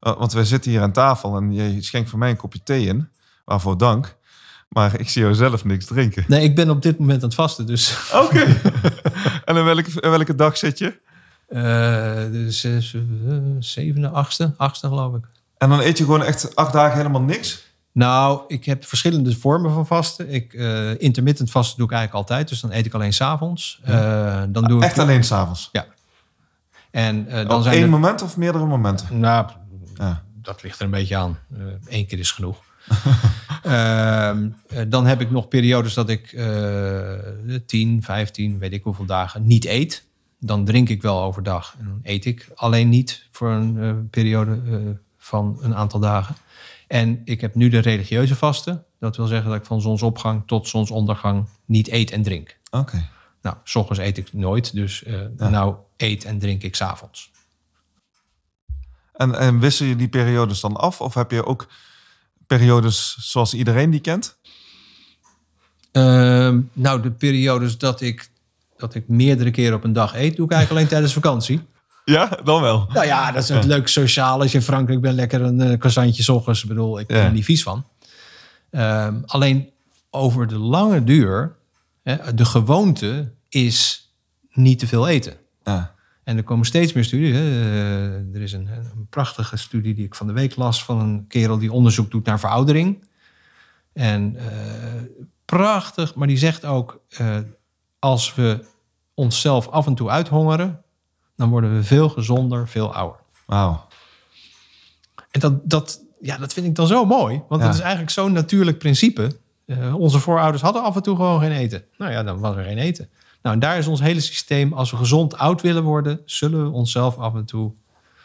S1: Uh, Want wij zitten hier aan tafel en je schenkt voor mij een kopje thee in. Waarvoor dank. Maar ik zie jou zelf niks drinken.
S2: Nee, ik ben op dit moment aan het vasten, dus...
S1: Oké. en in welke, welke dag zit je?
S2: eh de zes, eh, zevende, achtste, achtste geloof ik.
S1: En dan eet je gewoon echt acht dagen helemaal niks?
S2: Nou, ik heb verschillende vormen van vasten. Ik, eh, intermittent vasten doe ik eigenlijk altijd. Dus dan eet ik alleen s'avonds. Eh dan doe
S1: Echt
S2: ik,
S1: alleen s'avonds?
S2: En eh, dan
S1: Op
S2: zijn
S1: één
S2: er,
S1: moment of meerdere momenten?
S2: Nou,
S1: Ja.
S2: dat ligt er een beetje aan. Eén keer is genoeg. Ehm, eh, dan heb ik nog periodes dat ik eh 10, 15, weet ik hoeveel dagen niet eet. Dan drink ik wel overdag. En dan eet ik alleen niet voor een eh, periode eh, van een aantal dagen. En ik heb nu de religieuze vasten. Dat wil zeggen dat ik van zonsopgang tot zonsondergang niet eet en drink.
S1: Oké.
S2: Nou, s ochtends eet ik nooit. Dus eh, nou eet en drink ik s'avonds.
S1: En, en wissel je die periodes dan af? Of heb je ook periodes zoals iedereen die kent?
S2: Ehm, nou, de periodes dat ik, dat ik meerdere keren op een dag eet, doe ik eigenlijk alleen tijdens vakantie.
S1: Ja, dan wel.
S2: Nou ja, dat is het leuk sociaal. Als je in Frankrijk bent, lekker een uh, croissantje ochtends. Ik bedoel, ik ben
S1: Ja.
S2: er niet vies van. Ehm, alleen over de lange duur, hè, de gewoonte is niet te veel eten.
S1: Ja.
S2: En er komen steeds meer studies. Hè. Eh, Er is een, een prachtige studie die ik van de week las van een kerel die onderzoek doet naar veroudering. En eh, prachtig, maar die zegt ook: eh, als we onszelf af en toe uithongeren, dan worden we veel gezonder, veel ouder.
S1: Wauw.
S2: En dat, dat, ja, dat vind ik dan zo mooi, want
S1: Ja.
S2: dat is eigenlijk zo'n natuurlijk principe. Onze voorouders hadden af en toe gewoon geen eten. Nou ja, dan was er geen eten. Nou, en daar is ons hele systeem. Als we gezond oud willen worden, zullen we onszelf af en toe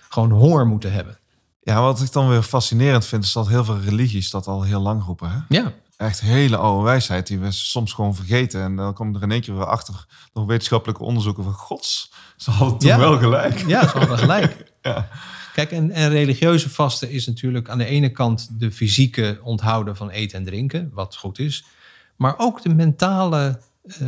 S2: gewoon honger moeten hebben.
S1: Ja, wat ik dan weer fascinerend vind, is dat heel veel religies dat al heel lang roepen. Hè?
S2: Ja,
S1: Echt hele oude wijsheid die we soms gewoon vergeten. En dan komt er in één keer weer achter door wetenschappelijke onderzoeken van gods. Ze hadden toen
S2: Ja.
S1: wel gelijk.
S2: ja ze hadden gelijk.
S1: Ja.
S2: Kijk, en, en religieuze vasten is natuurlijk aan de ene kant de fysieke onthouden van eten en drinken, wat goed is. Maar ook de mentale, eh,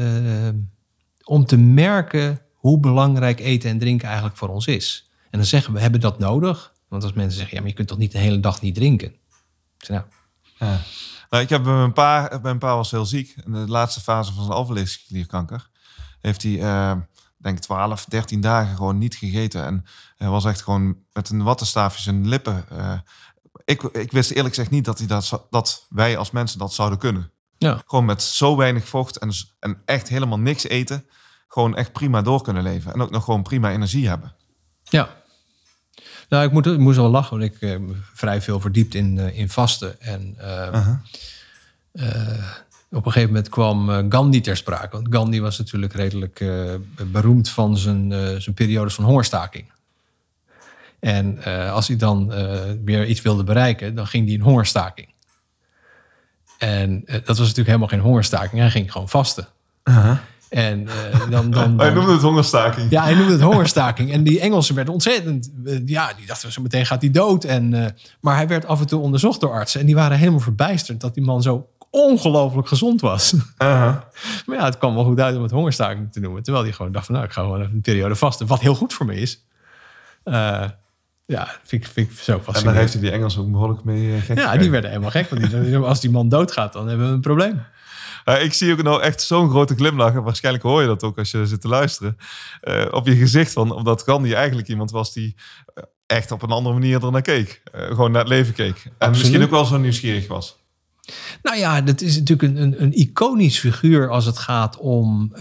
S2: om te merken hoe belangrijk eten en drinken eigenlijk voor ons is. En dan zeggen we, hebben dat nodig? Want als mensen zeggen, ja, maar je kunt toch niet de hele dag niet drinken? Ik nou.
S1: Nou, ik heb bij mijn pa, mijn pa was heel ziek. In de laatste fase van zijn alvleesklierkanker heeft hij, eh, denk ik, 12, 13 dagen gewoon niet gegeten. En hij was echt gewoon met een wattenstaafje zijn lippen. eh, ik, ik wist eerlijk gezegd niet dat, hij dat, dat wij als mensen dat zouden kunnen.
S2: Ja.
S1: Gewoon met zo weinig vocht en, echt helemaal niks eten. Gewoon echt prima door kunnen leven. En ook nog gewoon prima energie hebben.
S2: Ja. Nou, ik, moet, ik moest wel lachen, want ik eh, vrij veel verdiept in, eh, in vasten. En eh,
S1: Uh-huh.
S2: eh, op een gegeven moment kwam Gandhi ter sprake. Want Gandhi was natuurlijk redelijk beroemd van zijn, zijn periodes van hongerstaking. En als hij dan weer iets wilde bereiken, dan ging hij in hongerstaking. En eh, dat was natuurlijk helemaal geen hongerstaking. Hij ging gewoon vasten. En eh, dan, dan,
S1: Hij noemde het hongerstaking.
S2: ja, hij noemde het hongerstaking. En die Engelsen werden ontzettend... eh, Ja, die dachten zo meteen gaat hij dood. En, eh, maar hij werd af en toe onderzocht door artsen. En die waren helemaal verbijsterd dat die man zo ongelooflijk gezond was. Maar ja, het kwam wel goed uit om het hongerstaking te noemen. Terwijl hij gewoon dacht van... Nou, ik ga gewoon even een periode vasten. Wat heel goed voor me is. Ja, vind ik, vind ik zo
S1: En daar
S2: fascinerend.
S1: heeft hij die Engels ook behoorlijk mee eh, gek
S2: Ja,
S1: gekregen.
S2: die werden helemaal gek. Want die, als die man doodgaat, dan hebben we een probleem.
S1: Ja, ik zie ook nou echt zo'n grote glimlach. En waarschijnlijk hoor je dat ook als je zit te luisteren. eh, op je gezicht van, omdat Gandhi eigenlijk iemand was die eh, echt op een andere manier er naar keek. Gewoon naar het leven keek. En misschien ook wel zo nieuwsgierig was.
S2: Nou ja, dat is natuurlijk een, een, een iconisch figuur als het gaat om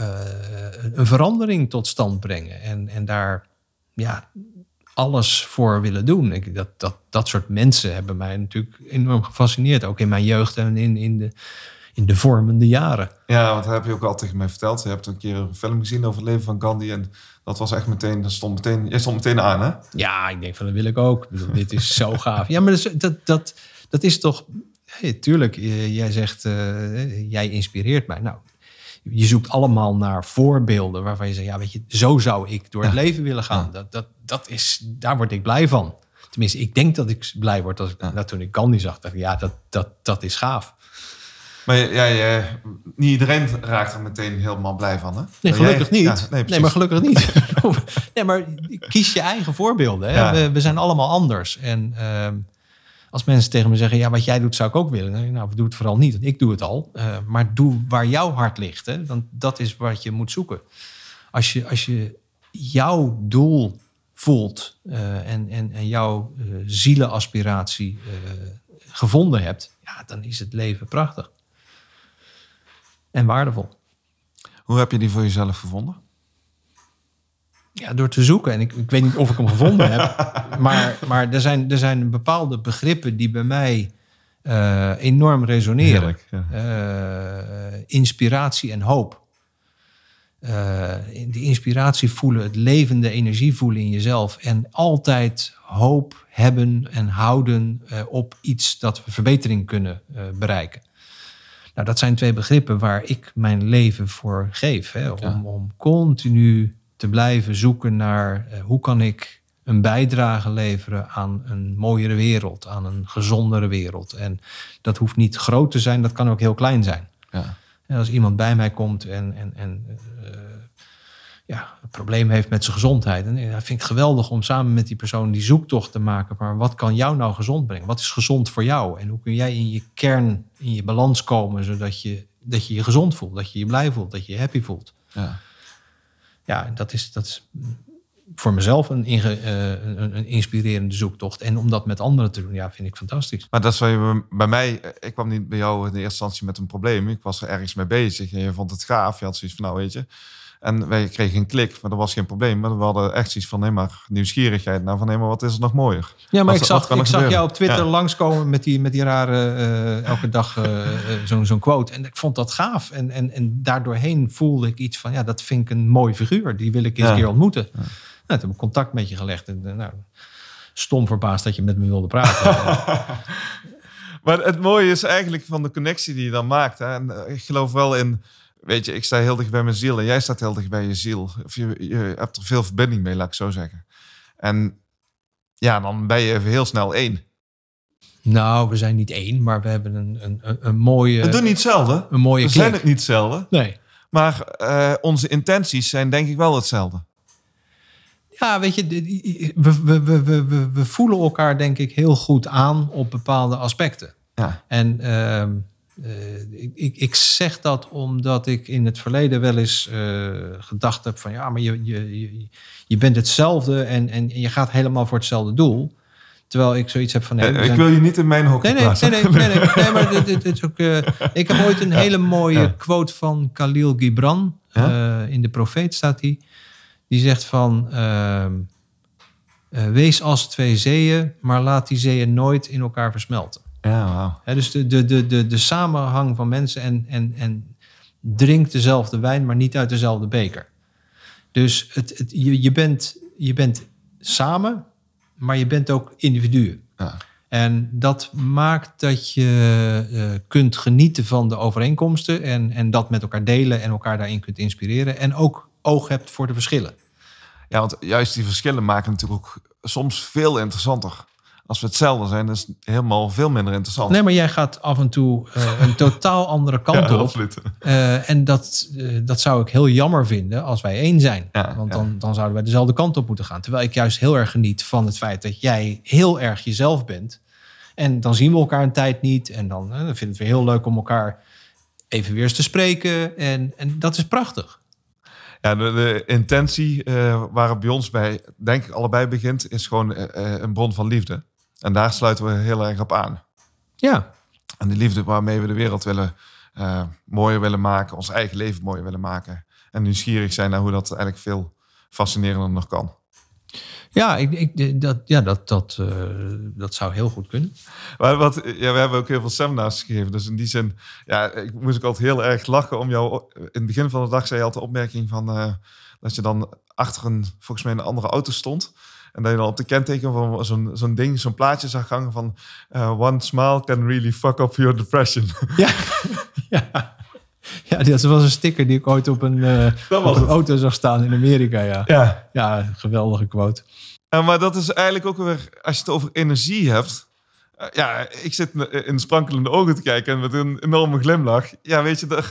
S2: een verandering tot stand brengen. En, en daar ja, alles voor willen doen. Ik, dat, dat, dat soort mensen hebben mij natuurlijk enorm gefascineerd. Ook in mijn jeugd en in, in, de, in de vormende jaren.
S1: Ja, want dat heb je ook al tegen mij verteld. Je hebt een keer een film gezien over het leven van Gandhi. En dat was echt meteen, dat stond meteen, je stond meteen aan, hè?
S2: Ja, ik denk van dat wil ik ook. Dit is zo gaaf. Ja, maar dat, is- dat, dat, dat is toch... Hey, tuurlijk, jij zegt, eh, jij inspireert mij. Nou, je zoekt allemaal naar voorbeelden waarvan je zegt... ja, weet je, zo zou ik door het
S1: Ja.
S2: leven willen gaan.
S1: Ja.
S2: Dat, dat, dat is, daar word ik blij van. Tenminste, ik denk dat ik blij word als ik...
S1: Ja.
S2: Nou, toen ik Gandhi zag, dacht ik, ja, dat, dat, dat is gaaf.
S1: Maar ja, ja, niet iedereen raakt er meteen helemaal blij van, hè?
S2: Nee, gelukkig
S1: jij-
S2: niet.
S1: Nee,
S2: nee, maar gelukkig niet. nee, maar kies je eigen voorbeelden. Hè? We, we zijn allemaal anders. En ehm, als mensen tegen me zeggen, ja, wat jij doet zou ik ook willen. Nou, doe het vooral niet, want ik doe het al. Eh, maar doe waar jouw hart ligt. Hè? Dat is wat je moet zoeken. Als je, als je jouw doel voelt eh, en, en, en jouw eh, zielenaspiratie gevonden hebt, ja, dan is het leven prachtig. En waardevol.
S1: Hoe heb je die voor jezelf gevonden?
S2: Ja, door te zoeken. En ik, ik weet niet of ik hem gevonden heb. Maar, maar er, zijn, er zijn bepaalde begrippen die bij mij eh, enorm resoneren.
S1: Heerlijk, ja.
S2: Eh, inspiratie en hoop. Eh, die inspiratie voelen, het levende energie voelen in jezelf. En altijd hoop hebben en houden op iets dat we verbetering kunnen bereiken. Nou, dat zijn twee begrippen waar ik mijn leven voor geef. Hè, om,
S1: Ja.
S2: om continu te blijven zoeken naar eh, hoe kan ik een bijdrage leveren aan een mooiere wereld, aan een gezondere wereld. En dat hoeft niet groot te zijn, dat kan ook heel klein zijn.
S1: Ja.
S2: En als iemand bij mij komt en, en, en eh, ja, een probleem heeft met zijn gezondheid. En ja, vind ik het geweldig om samen met die persoon die zoektocht te maken. Maar wat kan jou nou gezond brengen? Wat is gezond voor jou? En hoe kun jij in je kern, in je balans komen, zodat je dat je, je gezond voelt, dat je je blij voelt, dat je je happy voelt.
S1: Ja.
S2: Ja, dat is, dat voor mezelf een, eh, een, een inspirerende zoektocht. En om dat met anderen te doen, ja, vind ik fantastisch.
S1: Maar dat is waar je bij mij... Ik kwam niet bij jou in de eerste instantie met een probleem. Ik was er ergens mee bezig en je vond het gaaf. Je had zoiets van, nou weet je... En wij kregen een klik, maar dat was geen probleem. Maar we hadden echt zoiets van, nee maar nieuwsgierigheid. Nou van, nee maar wat is er nog mooier?
S2: Ja, maar
S1: Wat-
S2: ik zag, ik zag jou op Twitter
S1: Ja.
S2: langskomen met die, met die rare, eh, elke dag eh, eh, zo'n zo'n quote. En ik vond dat gaaf. En, en, en daardoorheen voelde ik iets van, ja, dat vind ik een mooi figuur. Die wil ik eens
S1: Ja.
S2: een keer ontmoeten. Nou, toen heb ik contact met je gelegd. En, nou, stom verbaasd dat je met me wilde praten.
S1: Maar het mooie is eigenlijk van de connectie die je dan maakt. Hè? En ik geloof wel in, weet je, ik sta heel dicht bij mijn ziel en jij staat heel dicht bij je ziel. Of je, je hebt er veel verbinding mee, laat ik zo zeggen. En ja, dan ben je even heel snel één.
S2: nou, we zijn niet één, maar we hebben een, een, een, mooie,
S1: We doen niet hetzelfde.
S2: een mooie
S1: We
S2: klik.
S1: zijn het niet hetzelfde.
S2: Nee.
S1: Maar eh, onze intenties zijn denk ik wel hetzelfde.
S2: Ja, weet je, we, we, we- we voelen elkaar denk ik heel goed aan op bepaalde aspecten.
S1: Ja.
S2: En ehm, eh, ik, ik, zeg dat omdat ik in het verleden wel eens eh, gedacht heb van ja, maar je, je, je, je bent hetzelfde en, en je gaat helemaal voor hetzelfde doel. Terwijl ik zoiets heb van nee,
S1: Eh, ik
S2: zijn-
S1: wil je niet in mijn hokje
S2: Nee, nee, nee, nee, nee, nee, nee, maar dit, dit- dit is ook. ik heb ooit een hele mooie
S1: Ja.
S2: quote van Khalil Gibran.
S1: Ja?
S2: in de Profeet staat hij. Die zegt van. ehm, eh, wees als twee zeeën, maar laat die zeeën nooit in elkaar versmelten.
S1: Ja, wauw.
S2: Hè, dus de, de, de, de, de samenhang van mensen en, en, en drink dezelfde wijn, maar niet uit dezelfde beker. Dus het, het, je, je, bent, je bent samen, maar je bent ook individuen.
S1: Ja.
S2: En dat maakt dat je eh, kunt genieten van de overeenkomsten en, en dat met elkaar delen en elkaar daarin kunt inspireren. En ook oog hebt voor de verschillen.
S1: ja, want juist die verschillen maken natuurlijk ook soms veel interessanter. Als we hetzelfde zijn, is het helemaal veel minder interessant.
S2: Nee, maar jij gaat af en toe eh, een totaal andere kant
S1: Ja,
S2: op.
S1: absoluut.
S2: Eh, en dat, eh, dat zou ik heel jammer vinden als wij één zijn.
S1: Ja,
S2: Want
S1: ja.
S2: dan, dan zouden wij dezelfde kant op moeten gaan. Terwijl ik juist heel erg geniet van het feit dat jij heel erg jezelf bent. En dan zien we elkaar een tijd niet. En dan, dan vinden we het weer heel leuk om elkaar even weer eens te spreken. En, en dat is prachtig.
S1: Ja, de, de intentie eh, waar het bij ons bij, denk ik, allebei begint, is gewoon een bron van liefde. En daar sluiten we heel erg op aan.
S2: Ja,
S1: En die liefde waarmee we de wereld willen eh, mooier willen maken, ons eigen leven mooier willen maken. En nieuwsgierig zijn naar hoe dat eigenlijk veel fascinerender nog kan.
S2: ja, ik, ik, dat, ja dat, dat, eh, dat zou heel goed kunnen.
S1: Maar wat, ja, we hebben ook heel veel seminars gegeven. Dus in die zin, ja, ik moest ook altijd heel erg lachen om jou. In het begin van de dag zei je altijd de opmerking van eh, dat je dan achter een, volgens mij een andere auto stond. En dat je dan op de kenteken van zo'n zo'n ding, zo'n plaatje zag hangen van eh, one smile can really fuck up your depression.
S2: Ja, ja. ja dat was een sticker die ik ooit op een, eh, op een auto zag staan in Amerika. Ja,
S1: ja.
S2: ja geweldige quote.
S1: Maar dat is eigenlijk ook weer, als je het over energie hebt, Eh, ja, ik zit in sprankelende ogen te kijken en met een enorme glimlach. Ja, weet je,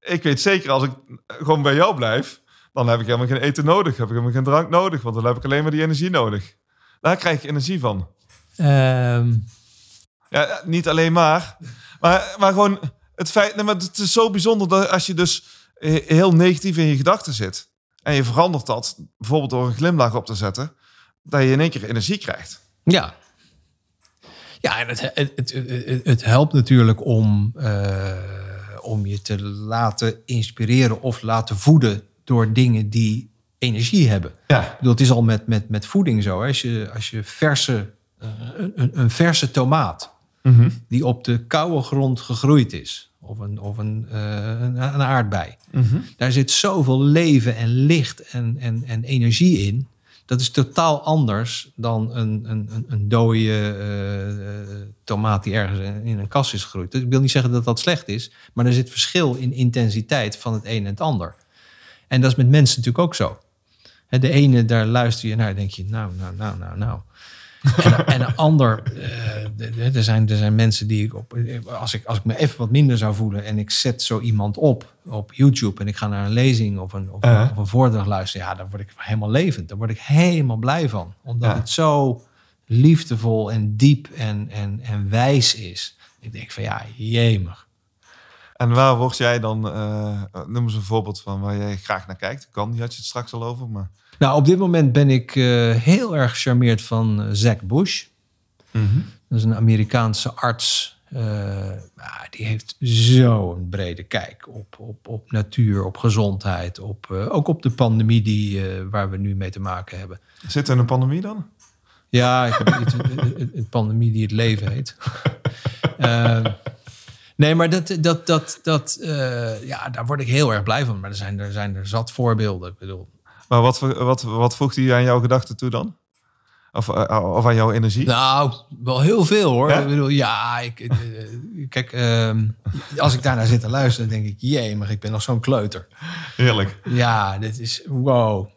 S1: ik weet zeker als ik gewoon bij jou blijf, dan heb ik helemaal geen eten nodig. Heb ik helemaal geen drank nodig, want dan heb ik alleen maar die energie nodig. Daar krijg ik energie van.
S2: Ehm.
S1: Ja, niet alleen maar. Maar, maar gewoon het feit, nee, maar het is zo bijzonder dat als je dus heel negatief in je gedachten zit en je verandert dat, bijvoorbeeld door een glimlach op te zetten, dat je in één keer energie krijgt.
S2: Ja. Ja, en het, het, het, het helpt natuurlijk om, uh, om je te laten inspireren of laten voeden door dingen die energie hebben.
S1: Ja.
S2: Ik bedoel, het is al met, met, met voeding zo. Als je, als je verse, uh, een, een verse tomaat
S1: Mhm.
S2: die op de koude grond gegroeid is. Of een, of een, uh, een, een, aardbei.
S1: Mhm.
S2: Daar zit zoveel leven en licht en, en, en energie in. Dat is totaal anders dan een, een, een, een dode uh, tomaat die ergens in een kas is gegroeid. Ik wil niet zeggen dat dat slecht is, maar er zit verschil in intensiteit van het een en het ander. En dat is met mensen natuurlijk ook zo. De ene, daar luister je naar, denk je, nou, nou, nou, nou, nou. En, en, een ander, uh, er, zijn, er zijn mensen die ik op. Als ik, als ik me even wat minder zou voelen en ik zet zo iemand op op YouTube en ik ga naar een lezing of een, of, uh. of een voordracht luisteren, ja, dan word ik helemaal levend. Daar word ik helemaal blij van. Omdat het zo liefdevol en diep en, en, en wijs is. Ik denk van ja, jemig.
S1: En waar word jij dan, uh, noem eens een voorbeeld van waar jij graag naar kijkt. Kan, die had je het straks al over, maar...
S2: Nou, op dit moment ben ik uh, heel erg gecharmeerd van uh, Zack Bush.
S1: Mm -hmm.
S2: Dat is een Amerikaanse arts. Die heeft zo'n brede kijk op, op, op natuur, op gezondheid, op, ook op de pandemie die, waar we nu mee te maken hebben.
S1: Zit er een pandemie dan?
S2: Ja, ik heb iets, een, een, pandemie die het leven heet. Ehm, Nee, maar dat, dat, dat, dat, uh, ja, daar word ik heel erg blij van. Maar er zijn er, zijn er zat voorbeelden. Ik bedoel.
S1: Maar wat, wat, wat voegt hij aan jouw gedachten toe dan? Of, uh, of aan jouw energie?
S2: Nou, wel heel veel hoor. Ja? Ik bedoel, ja, ik, uh, kijk, als ik daarnaar zit te luisteren, denk ik, jee, maar ik ben nog zo'n kleuter.
S1: Heerlijk.
S2: Ja, dit is wow.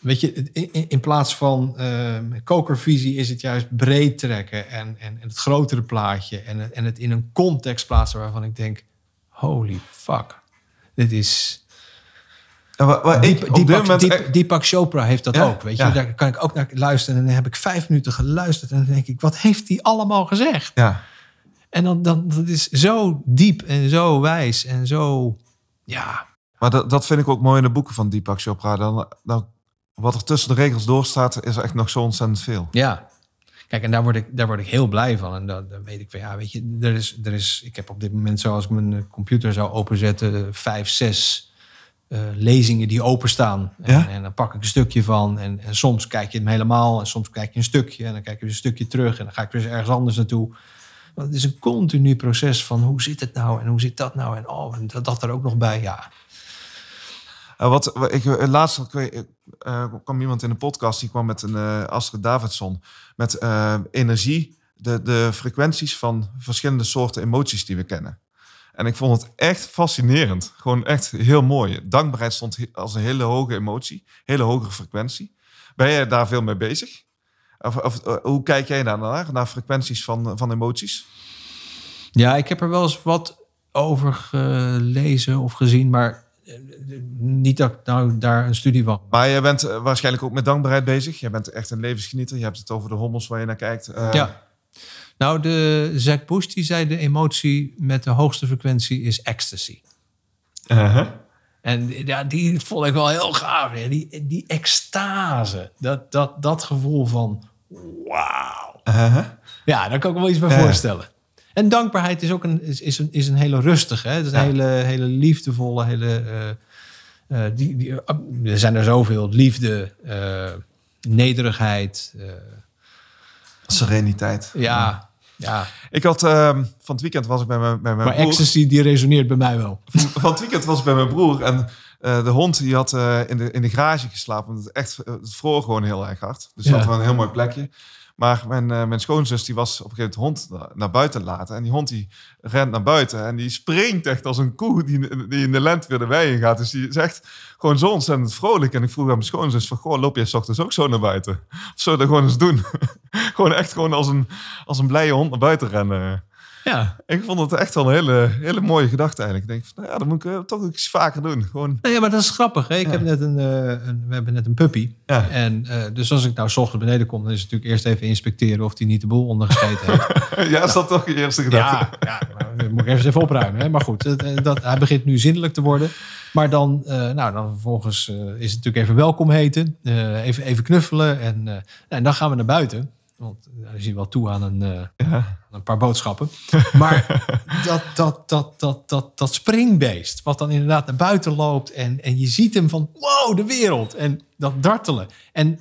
S2: Weet je, in, in plaats van uh, kokervisie is het juist breed trekken en, en, en het grotere plaatje en het, en het in een context plaatsen waarvan ik denk, holy fuck, dit is...
S1: Ja, maar, ik,
S2: Deepak,
S1: moment
S2: Chopra heeft dat
S1: Ja,
S2: ook, weet je.
S1: ja.
S2: Daar kan ik ook naar luisteren en dan heb ik vijf minuten geluisterd en dan denk ik, wat heeft hij allemaal gezegd?
S1: ja.
S2: En dan, dan dat is zo diep en zo wijs en zo, ja,
S1: Maar dat, dat vind ik ook mooi in de boeken van Deepak Chopra. Dan, dan, wat er tussen de regels door staat, is er echt nog zo ontzettend veel.
S2: Ja. Kijk, en daar word ik, daar word ik heel blij van. En dan, dan weet ik van, ja, weet je, er is, er is, ik heb op dit moment, zoals ik mijn computer zou openzetten, vijf, zes eh, lezingen die openstaan. En,
S1: Ja?
S2: en dan pak ik een stukje van. En, en soms kijk je hem helemaal. En soms kijk je een stukje. En dan kijk je een stukje terug. En dan ga ik weer eens ergens anders naartoe. Want het is een continu proces van hoe zit het nou? En hoe zit dat nou? En oh, en dat, dat er ook nog bij. Ja,
S1: Eh, wat, ik, eh, laatst eh, kwam iemand in de podcast, die kwam met een eh, Astrid Davidson, met energie, de, de frequenties van verschillende soorten emoties die we kennen. En ik vond het echt fascinerend. Gewoon echt heel mooi. Dankbaarheid stond als een hele hoge emotie, hele hoge frequentie. Ben jij daar veel mee bezig? Of, of hoe kijk jij daar naar, naar frequenties van, van emoties?
S2: Ja, ik heb er wel eens wat over gelezen of gezien, maar niet dat ik nou daar een studie van.
S1: Maar je bent eh, waarschijnlijk ook met dankbaarheid bezig. Je bent echt een levensgenieter. Je hebt het over de hommels waar je naar kijkt. Eh,
S2: Ja. Nou, de Zack Bush die zei de emotie met de hoogste frequentie is ecstasy.
S1: uh-huh.
S2: En ja, die vond ik wel heel gaaf. hè. Die, die extase, dat, dat, dat gevoel van wauw.
S1: Uh-huh.
S2: Ja, daar kan ik me wel iets bij
S1: Ja.
S2: voorstellen. En dankbaarheid is ook een, is, is een, is een hele rustige. Hè? Het is een
S1: Ja.
S2: hele, hele liefdevolle, hele... eh, eh, die, die, er zijn er zoveel. Liefde, eh, nederigheid. eh,
S1: Sereniteit.
S2: ja, ja.
S1: Ik had ehm, van het weekend was ik bij mijn, bij mijn
S2: Maar
S1: broer.
S2: ecstasy die resoneert bij mij wel.
S1: Van het weekend was ik bij mijn broer en eh, de hond die had eh, in, de, in de garage geslapen. Want het echt, eh, het vroor gewoon heel erg hard. Dus
S2: Ja.
S1: dat was een heel mooi plekje. Maar mijn, eh, mijn schoonzus die was op een gegeven moment hond na- naar buiten laten. En die hond die rent naar buiten en die springt echt als een koe die, die in de lente weer de wei in gaat. Dus die is echt gewoon zo ontzettend vrolijk. En ik vroeg aan mijn schoonzus van, goh, loop jij 's ochtends ook zo naar buiten? Of we dat gewoon eens doen? gewoon echt gewoon als een, als een blije hond naar buiten rennen.
S2: Ja.
S1: Ik vond het echt wel een hele, hele mooie gedachte eigenlijk. Ik denk van, nou ja, dat moet ik eh, toch iets vaker doen. Gewoon,
S2: Nee, maar dat is grappig. Hè? Ik
S1: Ja.
S2: heb net een, eh, een, we hebben net een puppy.
S1: ja.
S2: En eh, dus als ik nou 's ochtends beneden kom, dan is het natuurlijk eerst even inspecteren of hij niet de boel ondergescheten heeft.
S1: ja, is dat toch je eerste gedachte?
S2: Ja, ja moet ik even, even opruimen. Hè? Maar goed, eh, dat, hij begint nu zindelijk te worden. Maar dan, nou, dan vervolgens is het natuurlijk even welkom heten. even, even knuffelen. En, eh, en dan gaan we naar buiten. Want uh, je ziet wel toe aan een,
S1: Ja.
S2: Een paar boodschappen. Maar dat, dat, dat, dat, dat, dat springbeest, wat dan inderdaad naar buiten loopt. En, en je ziet hem van, wow, de wereld. En dat dartelen. En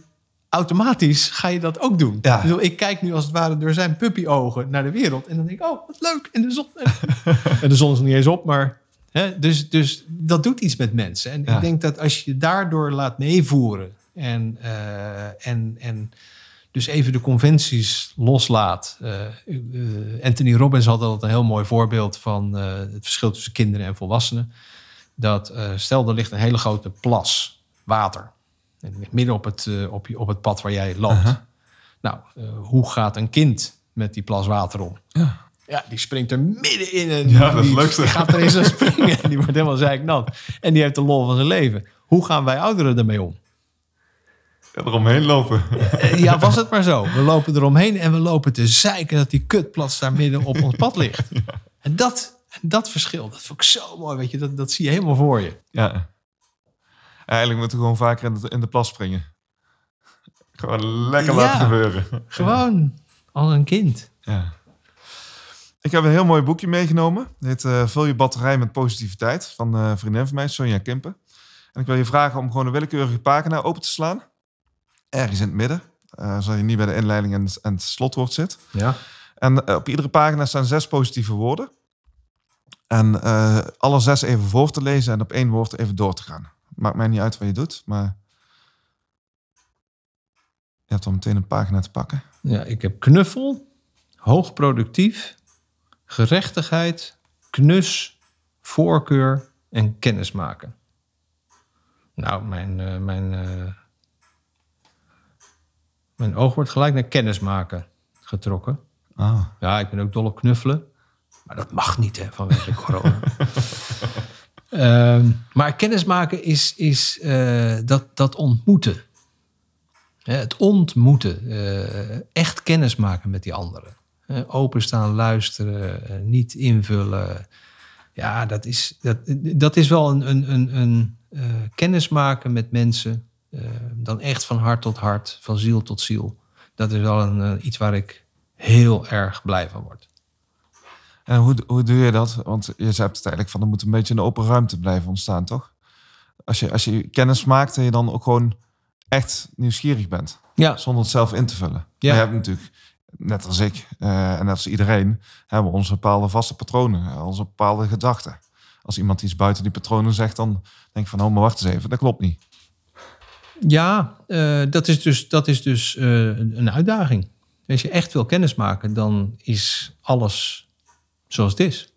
S2: automatisch ga je dat ook doen.
S1: Ja.
S2: Ik kijk nu als het ware door zijn puppyogen naar de wereld. En dan denk ik, oh, wat leuk. En de zon, en de zon is nog niet eens op, maar... Hè, dus, dus dat doet iets met mensen. En
S1: Ja.
S2: ik denk dat als je je daardoor laat meevoeren... En, eh, en, en dus even de conventies loslaat. Eh, eh, Anthony Robbins had altijd een heel mooi voorbeeld van eh, het verschil tussen kinderen en volwassenen. Dat stel er ligt een hele grote plas water. En ligt midden op het, op, op het pad waar jij loopt. Nou, hoe gaat een kind met die plas water om?
S1: Ja.
S2: Ja, die springt er midden in. En
S1: Ja, dat is
S2: die, gaat er eens aan springen. En die wordt helemaal zeiknat. En die heeft de lol van zijn leven. Hoe gaan wij ouderen daarmee om?
S1: Ja, eromheen lopen.
S2: Eh, Ja, was het maar zo. We lopen eromheen en we lopen te zeiken dat die kutplas daar midden op ons pad ligt. En dat, dat verschil, dat vond ik zo mooi. Weet je, dat, dat zie je helemaal voor je.
S1: Ja. Eigenlijk moeten we gewoon vaker in de, in de plas springen. Gewoon lekker
S2: Ja.
S1: laten gebeuren.
S2: Gewoon als een kind.
S1: Ja. Ik heb een heel mooi boekje meegenomen. Het heet eh, Vul je batterij met positiviteit van een vriendin van mij, Sonja Kimpen. En ik wil je vragen om gewoon een willekeurige pagina open te slaan. Ergens in het midden. eh zodat je niet bij de inleiding en, en het slotwoord zit.
S2: Ja.
S1: En eh, op iedere pagina staan zes positieve woorden. En eh, alle zes even voor te lezen en op één woord even door te gaan. Maakt mij niet uit wat je doet, maar je hebt dan meteen een pagina te pakken.
S2: ja, ik heb knuffel, hoogproductief, gerechtigheid, knus, voorkeur en kennismaken. Nou, mijn, mijn, mijn oog wordt gelijk naar kennismaken getrokken.
S1: Ah.
S2: Ja, ik ben ook dol op knuffelen. Maar dat mag niet, hè, vanwege corona. Ehm, maar kennismaken is, is eh, dat, dat ontmoeten. Hè, het ontmoeten. eh, echt kennis maken met die anderen. Openstaan, luisteren, eh, niet invullen. Ja, dat is, dat, dat is wel een, een, een, een eh, kennis maken met mensen. Eh, dan echt van hart tot hart, van ziel tot ziel. Dat is wel een, eh, iets waar ik heel erg blij van word.
S1: En hoe, hoe doe je dat? Want je zegt het eigenlijk van er moet een beetje een open ruimte blijven ontstaan, toch? Als je, als je kennis maakt en je dan ook gewoon echt nieuwsgierig bent,
S2: Ja,
S1: zonder het zelf in te vullen.
S2: Ja.
S1: Je hebt natuurlijk, net als ik eh, en net als iedereen, hebben we onze bepaalde vaste patronen, eh, onze bepaalde gedachten. Als iemand iets buiten die patronen zegt, dan denk ik van, oh, maar wacht eens even, dat klopt niet.
S2: Ja eh, dat is dus, dat is dus eh, een uitdaging. Als je echt wil kennismaken, dan is alles zoals het is.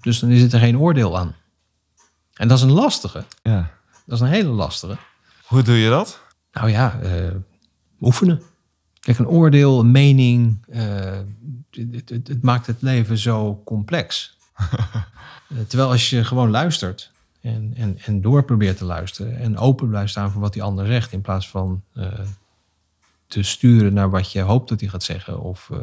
S2: Dus dan is er geen oordeel aan. En dat is een lastige.
S1: Ja.
S2: Dat is een hele lastige.
S1: Hoe doe je dat?
S2: Nou ja, eh, oefenen. Kijk, een oordeel, een mening, het, het, het maakt het leven zo complex. Terwijl als je gewoon luistert en, en, en door probeert te luisteren en open blijft staan voor wat die ander zegt, in plaats van eh, te sturen naar wat je hoopt dat hij gaat zeggen, of eh,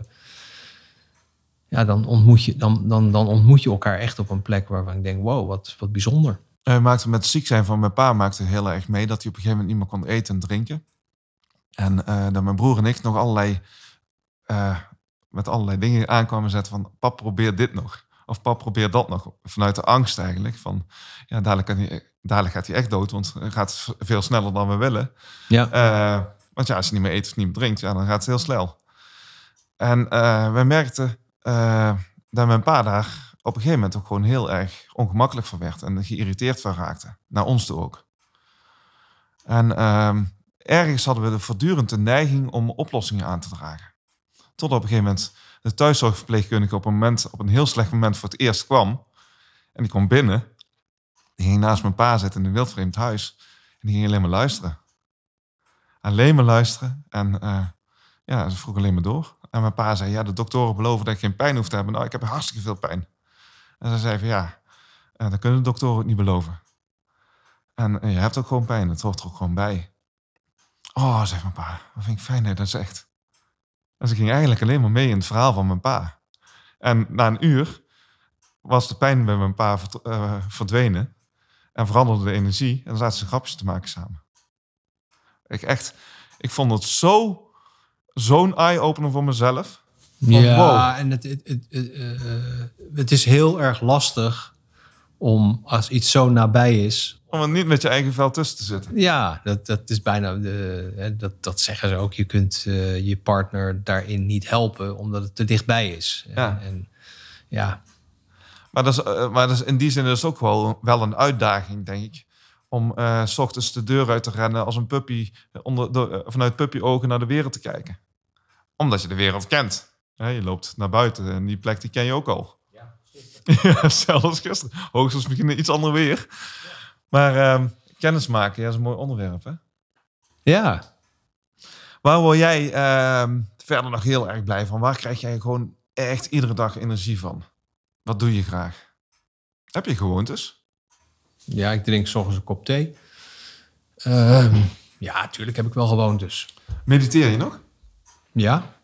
S2: ja, dan ontmoet, je, dan, dan, dan ontmoet je elkaar echt op een plek waarvan ik denk, wow, wat, wat bijzonder.
S1: Hij maakte met ziek zijn van mijn pa maakte heel erg mee dat hij op een gegeven moment niet meer kon eten en drinken. En eh, dat mijn broer en ik nog allerlei, met allerlei dingen aankwamen zetten van pap probeer dit nog. Of pap probeer dat nog. Vanuit de angst eigenlijk van ja, dadelijk, kan hij, dadelijk gaat hij echt dood, want het gaat veel sneller dan we willen.
S2: Ja,
S1: Eh, want ja, als je niet meer eet of niet meer drinkt, ja, dan gaat het heel snel. En eh wij merkten eh, dat mijn pa daar op een gegeven moment ook gewoon heel erg ongemakkelijk van werd en geïrriteerd van raakte. Naar ons toe ook. En ehm, ergens hadden we de voortdurend de neiging om oplossingen aan te dragen. Tot op een gegeven moment de thuiszorgverpleegkundige op een, moment, op een heel slecht moment voor het eerst kwam. En die kwam binnen. Die ging naast mijn pa zitten in een wildvreemd huis. En die ging alleen maar luisteren. Alleen maar luisteren. En uh, ja, ze vroeg alleen maar door. En mijn pa zei, ja, de doktoren beloven dat ik geen pijn hoef te hebben. Nou, ik heb hartstikke veel pijn. En ze zei van, ja, uh, dat kunnen de doktoren ook niet beloven. En uh, je hebt ook gewoon pijn, het hoort er ook gewoon bij. Oh, zegt mijn pa, wat vind ik fijn dat je dat zegt. En ze ging eigenlijk alleen maar mee in het verhaal van mijn pa. En na een uur was de pijn bij mijn pa verdwenen. En veranderde de energie. En zaten ze grapjes te maken samen. Ik echt, ik vond het zo, zo'n eye-opener voor mezelf.
S2: Van, ja, en het, het, het, uh, het is heel erg lastig om als iets zo nabij is.
S1: Om er niet met je eigen vel tussen te zitten.
S2: Ja, dat, dat is bijna. De, dat, dat zeggen ze ook. Je kunt uh, je partner daarin niet helpen omdat het te dichtbij is.
S1: Ja.
S2: En, en ja.
S1: Maar, dat is, maar dat is in die zin is ook wel, wel een uitdaging, denk ik om uh, s ochtends de deur uit te rennen als een puppy, onder, de, uh, vanuit puppy-ogen naar de wereld te kijken. Omdat je de wereld kent. Ja, je loopt naar buiten en die plek die ken je ook al.
S2: Ja,
S1: ja zelfs gisteren. Hoogstens misschien iets ander weer. Ja. Maar uh, kennis maken, ja, is een mooi onderwerp, hè?
S2: Ja.
S1: Waar word jij ehm, verder nog heel erg blij van? Waar krijg jij gewoon echt iedere dag energie van? Wat doe je graag? Heb je gewoontes?
S2: Ja, ik drink s ochtends een kop thee. Uh, ja, natuurlijk heb ik wel gewoontes.
S1: Mediteer je nog?
S2: Ja.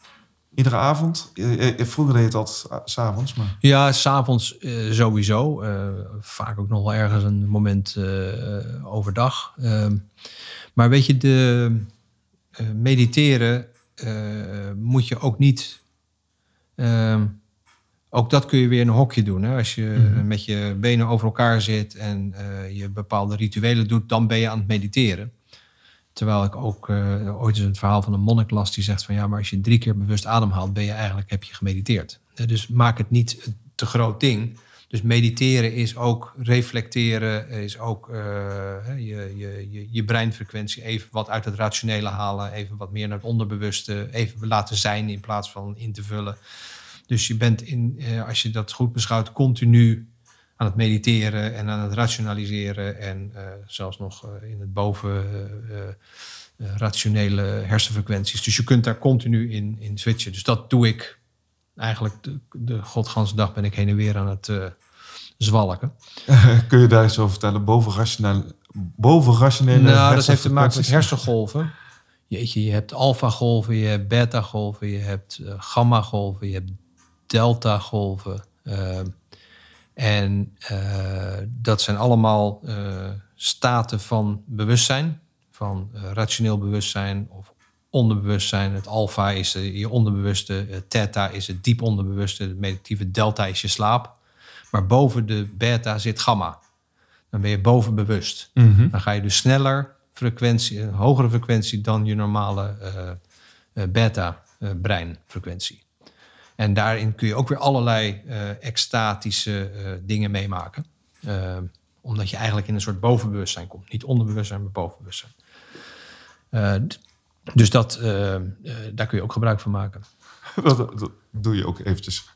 S1: Iedere avond? Vroeger deed je altijd s'avonds, maar...
S2: Ja, s'avonds uh, sowieso. Uh, vaak ook nog wel ergens een moment uh, overdag. Ehm, maar weet je, de mediteren moet je ook niet... Ehm, ook dat kun je weer in een hokje doen. Hè? Als je mm-hmm. met je benen over elkaar zit en je bepaalde rituelen doet, dan ben je aan het mediteren. Terwijl ik ook uh, ooit eens het verhaal van een monnik las die zegt van ja, maar als je drie keer bewust ademhaalt, ben je eigenlijk heb je gemediteerd. Dus maak het niet een te groot ding. Dus mediteren is ook reflecteren, is ook uh, je, je, je, je breinfrequentie even wat uit het rationele halen, even wat meer naar het onderbewuste, even laten zijn in plaats van in te vullen. Dus je bent, in, eh, als je dat goed beschouwt, continu aan het mediteren en aan het rationaliseren. En uh, zelfs nog uh, in het boven rationele hersenfrequenties. Dus je kunt daar continu in, in switchen. Dus dat doe ik eigenlijk de, de godganse dag ben ik heen en weer aan het zwalken.
S1: Kun je daar iets over vertellen? Boven, rationele, boven rationele
S2: Nou, dat heeft te maken met hersengolven. Jeetje, je hebt alfa-golven, je hebt beta-golven, je hebt gamma-golven, je hebt delta-golven. Uh, en uh, dat zijn allemaal uh, staten van bewustzijn, van rationeel bewustzijn of onderbewustzijn. Het alfa is je onderbewuste, het theta is het diep onderbewuste, het meditatieve delta is je slaap. Maar boven de beta zit gamma. Dan ben je boven bewust.
S1: Mm -hmm.
S2: Dan ga je dus sneller frequentie, een hogere frequentie dan je normale beta-breinfrequentie. En daarin kun je ook weer allerlei uh, extatische uh, dingen meemaken. Uh, omdat je eigenlijk in een soort bovenbewustzijn komt. Niet onderbewustzijn, maar bovenbewustzijn. dus dat, daar kun je ook gebruik van maken.
S1: Dat, dat doe je ook eventjes.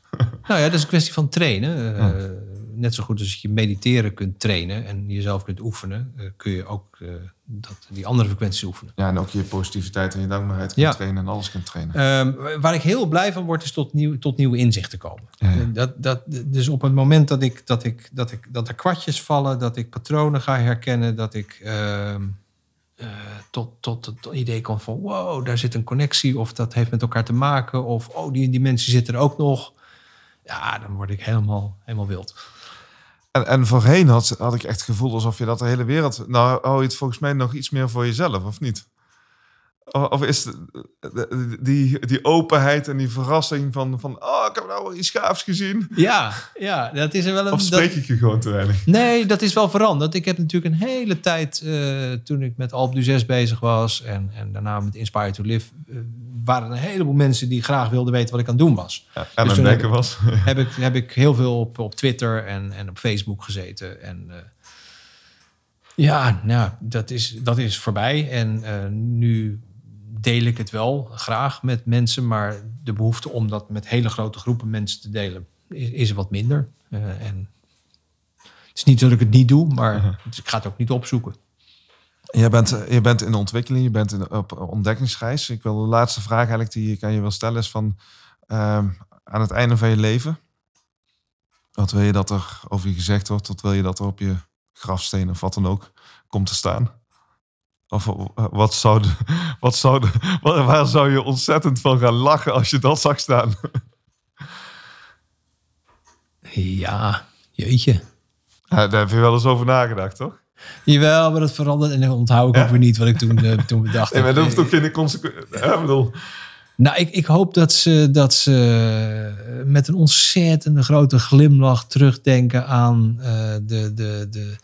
S2: nou ja, dat is een kwestie van trainen. Oh. Net zo goed als je mediteren kunt trainen en jezelf kunt oefenen, kun je ook dat, die andere frequenties oefenen.
S1: Ja, en ook je positiviteit en je dankbaarheid kunt ja. trainen en alles kunt trainen.
S2: Um, waar ik heel blij van word, is tot, nieuw, tot nieuwe inzichten komen. Ja. Dat, dat, dus op het moment dat, ik, dat, ik, dat, ik, dat er kwartjes vallen, dat ik patronen ga herkennen, dat ik uh, uh, tot, tot het idee kom van wow, daar zit een connectie, of dat heeft met elkaar te maken, of oh, die dimensie zit er ook nog. Ja, dan word ik helemaal, helemaal wild.
S1: En, en voorheen had, had ik echt het gevoel alsof je dat de hele wereld... Nou, hou je het volgens mij nog iets meer voor jezelf, of niet? Of is die, die openheid en die verrassing van, van... Oh, ik heb nou wel iets gaafs gezien.
S2: Ja, ja, dat is er wel een...
S1: Of spreek
S2: dat,
S1: ik je gewoon te weinig?
S2: Nee, dat is wel veranderd. Ik heb natuurlijk een hele tijd... Uh, toen ik met Alp du 6 bezig was... en, en daarna met Inspire to Live... Uh, waren er een heleboel mensen die graag wilden weten wat ik aan het doen was.
S1: Ja, en dus was.
S2: heb, ik, heb ik heel veel op, op Twitter en, en op Facebook gezeten. En... Uh, Ja, nou, dat is, dat is voorbij. En uh, nu deel ik het wel graag met mensen, maar de behoefte om dat met hele grote groepen mensen te delen is, is wat minder. Uh, en het is niet dat ik het niet doe, maar uh -huh. dus ik ga het ook niet opzoeken.
S1: Je bent, je bent in ontwikkeling, je bent in, op ontdekkingsreis. Ik wil de laatste vraag eigenlijk die ik aan je wil stellen is van uh, aan het einde van je leven. Wat wil je dat er over je gezegd wordt? Wat wil je dat er op je grafsteen of wat dan ook komt te staan? Of wat zou, wat zou waar, zou je ontzettend van gaan lachen als je dat zag staan?
S2: Ja, jeetje.
S1: Ja, daar heb je wel eens over nagedacht, toch?
S2: Jawel, maar dat verandert en dan onthoud ik ja. ook weer niet wat ik toen, uh, toen bedacht
S1: nee, maar dat hoeft ook geen consequentie. Ja, bedoel.
S2: Nou, ik, ik hoop dat ze, dat ze met een ontzettende grote glimlach terugdenken aan uh, de, de, de,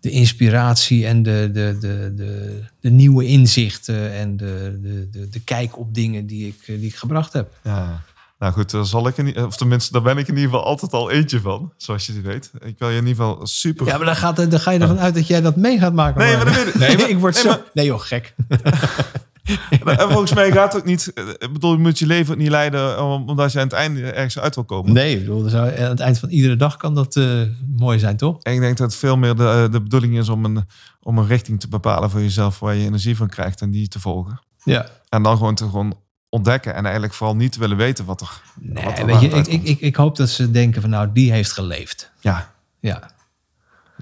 S2: de inspiratie en de, de, de, de, de nieuwe inzichten en de, de, de, de kijk op dingen die ik, die ik gebracht heb.
S1: Ja. Nou goed, daar zal ik in, of tenminste, daar ben ik in ieder geval altijd al eentje van, zoals je weet. Ik wil je in ieder geval super.
S2: Ja, maar dan, gaat, dan ga je ervan uit dat jij dat mee gaat maken.
S1: Nee, maar dat weet ik.
S2: Nee, maar ik word nee, zo. Maar... Nee, joh, gek.
S1: en volgens mij gaat het ook niet. Ik bedoel, je moet je leven ook niet leiden omdat je aan het einde ergens uit wil komen.
S2: Nee, bedoel, zou, aan het eind van iedere dag kan dat uh, mooi zijn, toch?
S1: En ik denk dat het veel meer de, de bedoeling is om een, om een richting te bepalen voor jezelf waar je energie van krijgt en die te volgen.
S2: Ja.
S1: En dan gewoon te gewoon ontdekken en eigenlijk vooral niet willen weten wat er.
S2: Nee,
S1: wat er
S2: weet je, ik, ik, ik, ik hoop dat ze denken van nou, die heeft geleefd.
S1: Ja.
S2: Ja.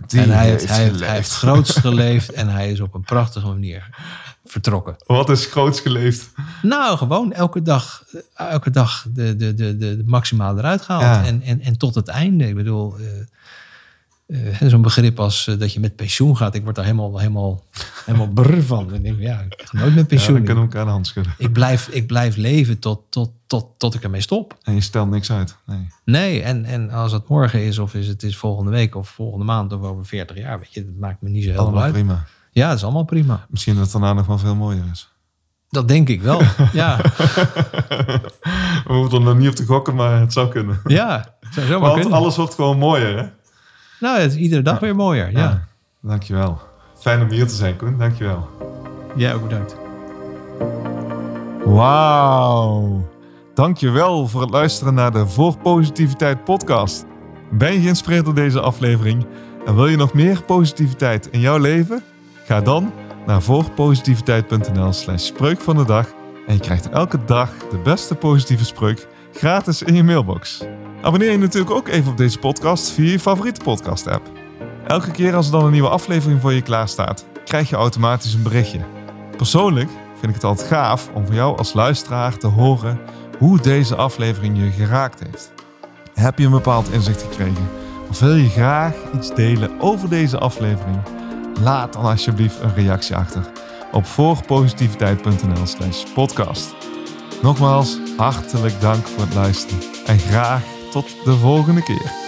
S1: Die
S2: en hij
S1: heeft,
S2: heeft, hij, heeft,
S1: geleefd.
S2: hij heeft groots geleefd en hij is op een prachtige manier vertrokken.
S1: Wat is groots geleefd?
S2: Nou, gewoon elke dag, elke dag de, de, de, de, maximaal eruit gehaald.
S1: Ja.
S2: En, en, en tot het einde. Ik bedoel, uh, uh, zo'n begrip als uh, dat je met pensioen gaat. Ik word daar helemaal, helemaal, helemaal brr van. En ik ja, ik ga nooit met pensioen.
S1: Ja, kunnen elkaar de hand schudden.
S2: Ik blijf, ik blijf leven tot, tot, tot, tot ik ermee stop.
S1: En je stelt niks uit. Nee,
S2: nee en, en als het morgen is, of is het is volgende week, of volgende maand, of over 40 jaar, weet je, dat maakt me niet zo heel
S1: Allemaal
S2: veel uit.
S1: prima.
S2: Ja, dat is allemaal prima.
S1: Misschien dat het daarna nog wel veel mooier is.
S2: Dat denk ik wel, ja.
S1: We hoeven er nog niet op te gokken, maar het zou kunnen.
S2: Ja, zou zomaar
S1: Want
S2: kunnen.
S1: alles wordt gewoon mooier, hè?
S2: Nou, het is iedere dag weer mooier, ja.
S1: Ja. Dankjewel. Fijn om hier te zijn, Koen. Dankjewel.
S2: Jij ook bedankt.
S1: Wauw. Dankjewel voor het luisteren naar de Voor Positiviteit podcast. Ben je geïnspireerd door deze aflevering en wil je nog meer positiviteit in jouw leven? Ga dan naar voorpositiviteit.nl slash spreuk van de dag en je krijgt elke dag de beste positieve spreuk gratis in je mailbox. Abonneer je natuurlijk ook even op deze podcast via je favoriete podcast app. Elke keer als er dan een nieuwe aflevering voor je klaar staat, krijg je automatisch een berichtje. Persoonlijk vind ik het altijd gaaf om van jou als luisteraar te horen hoe deze aflevering je geraakt heeft. Heb je een bepaald inzicht gekregen? Of wil je graag iets delen over deze aflevering? Laat dan alsjeblieft een reactie achter op voorpositiviteit.nl slash podcast. Nogmaals, hartelijk dank voor het luisteren en graag tot de volgende keer.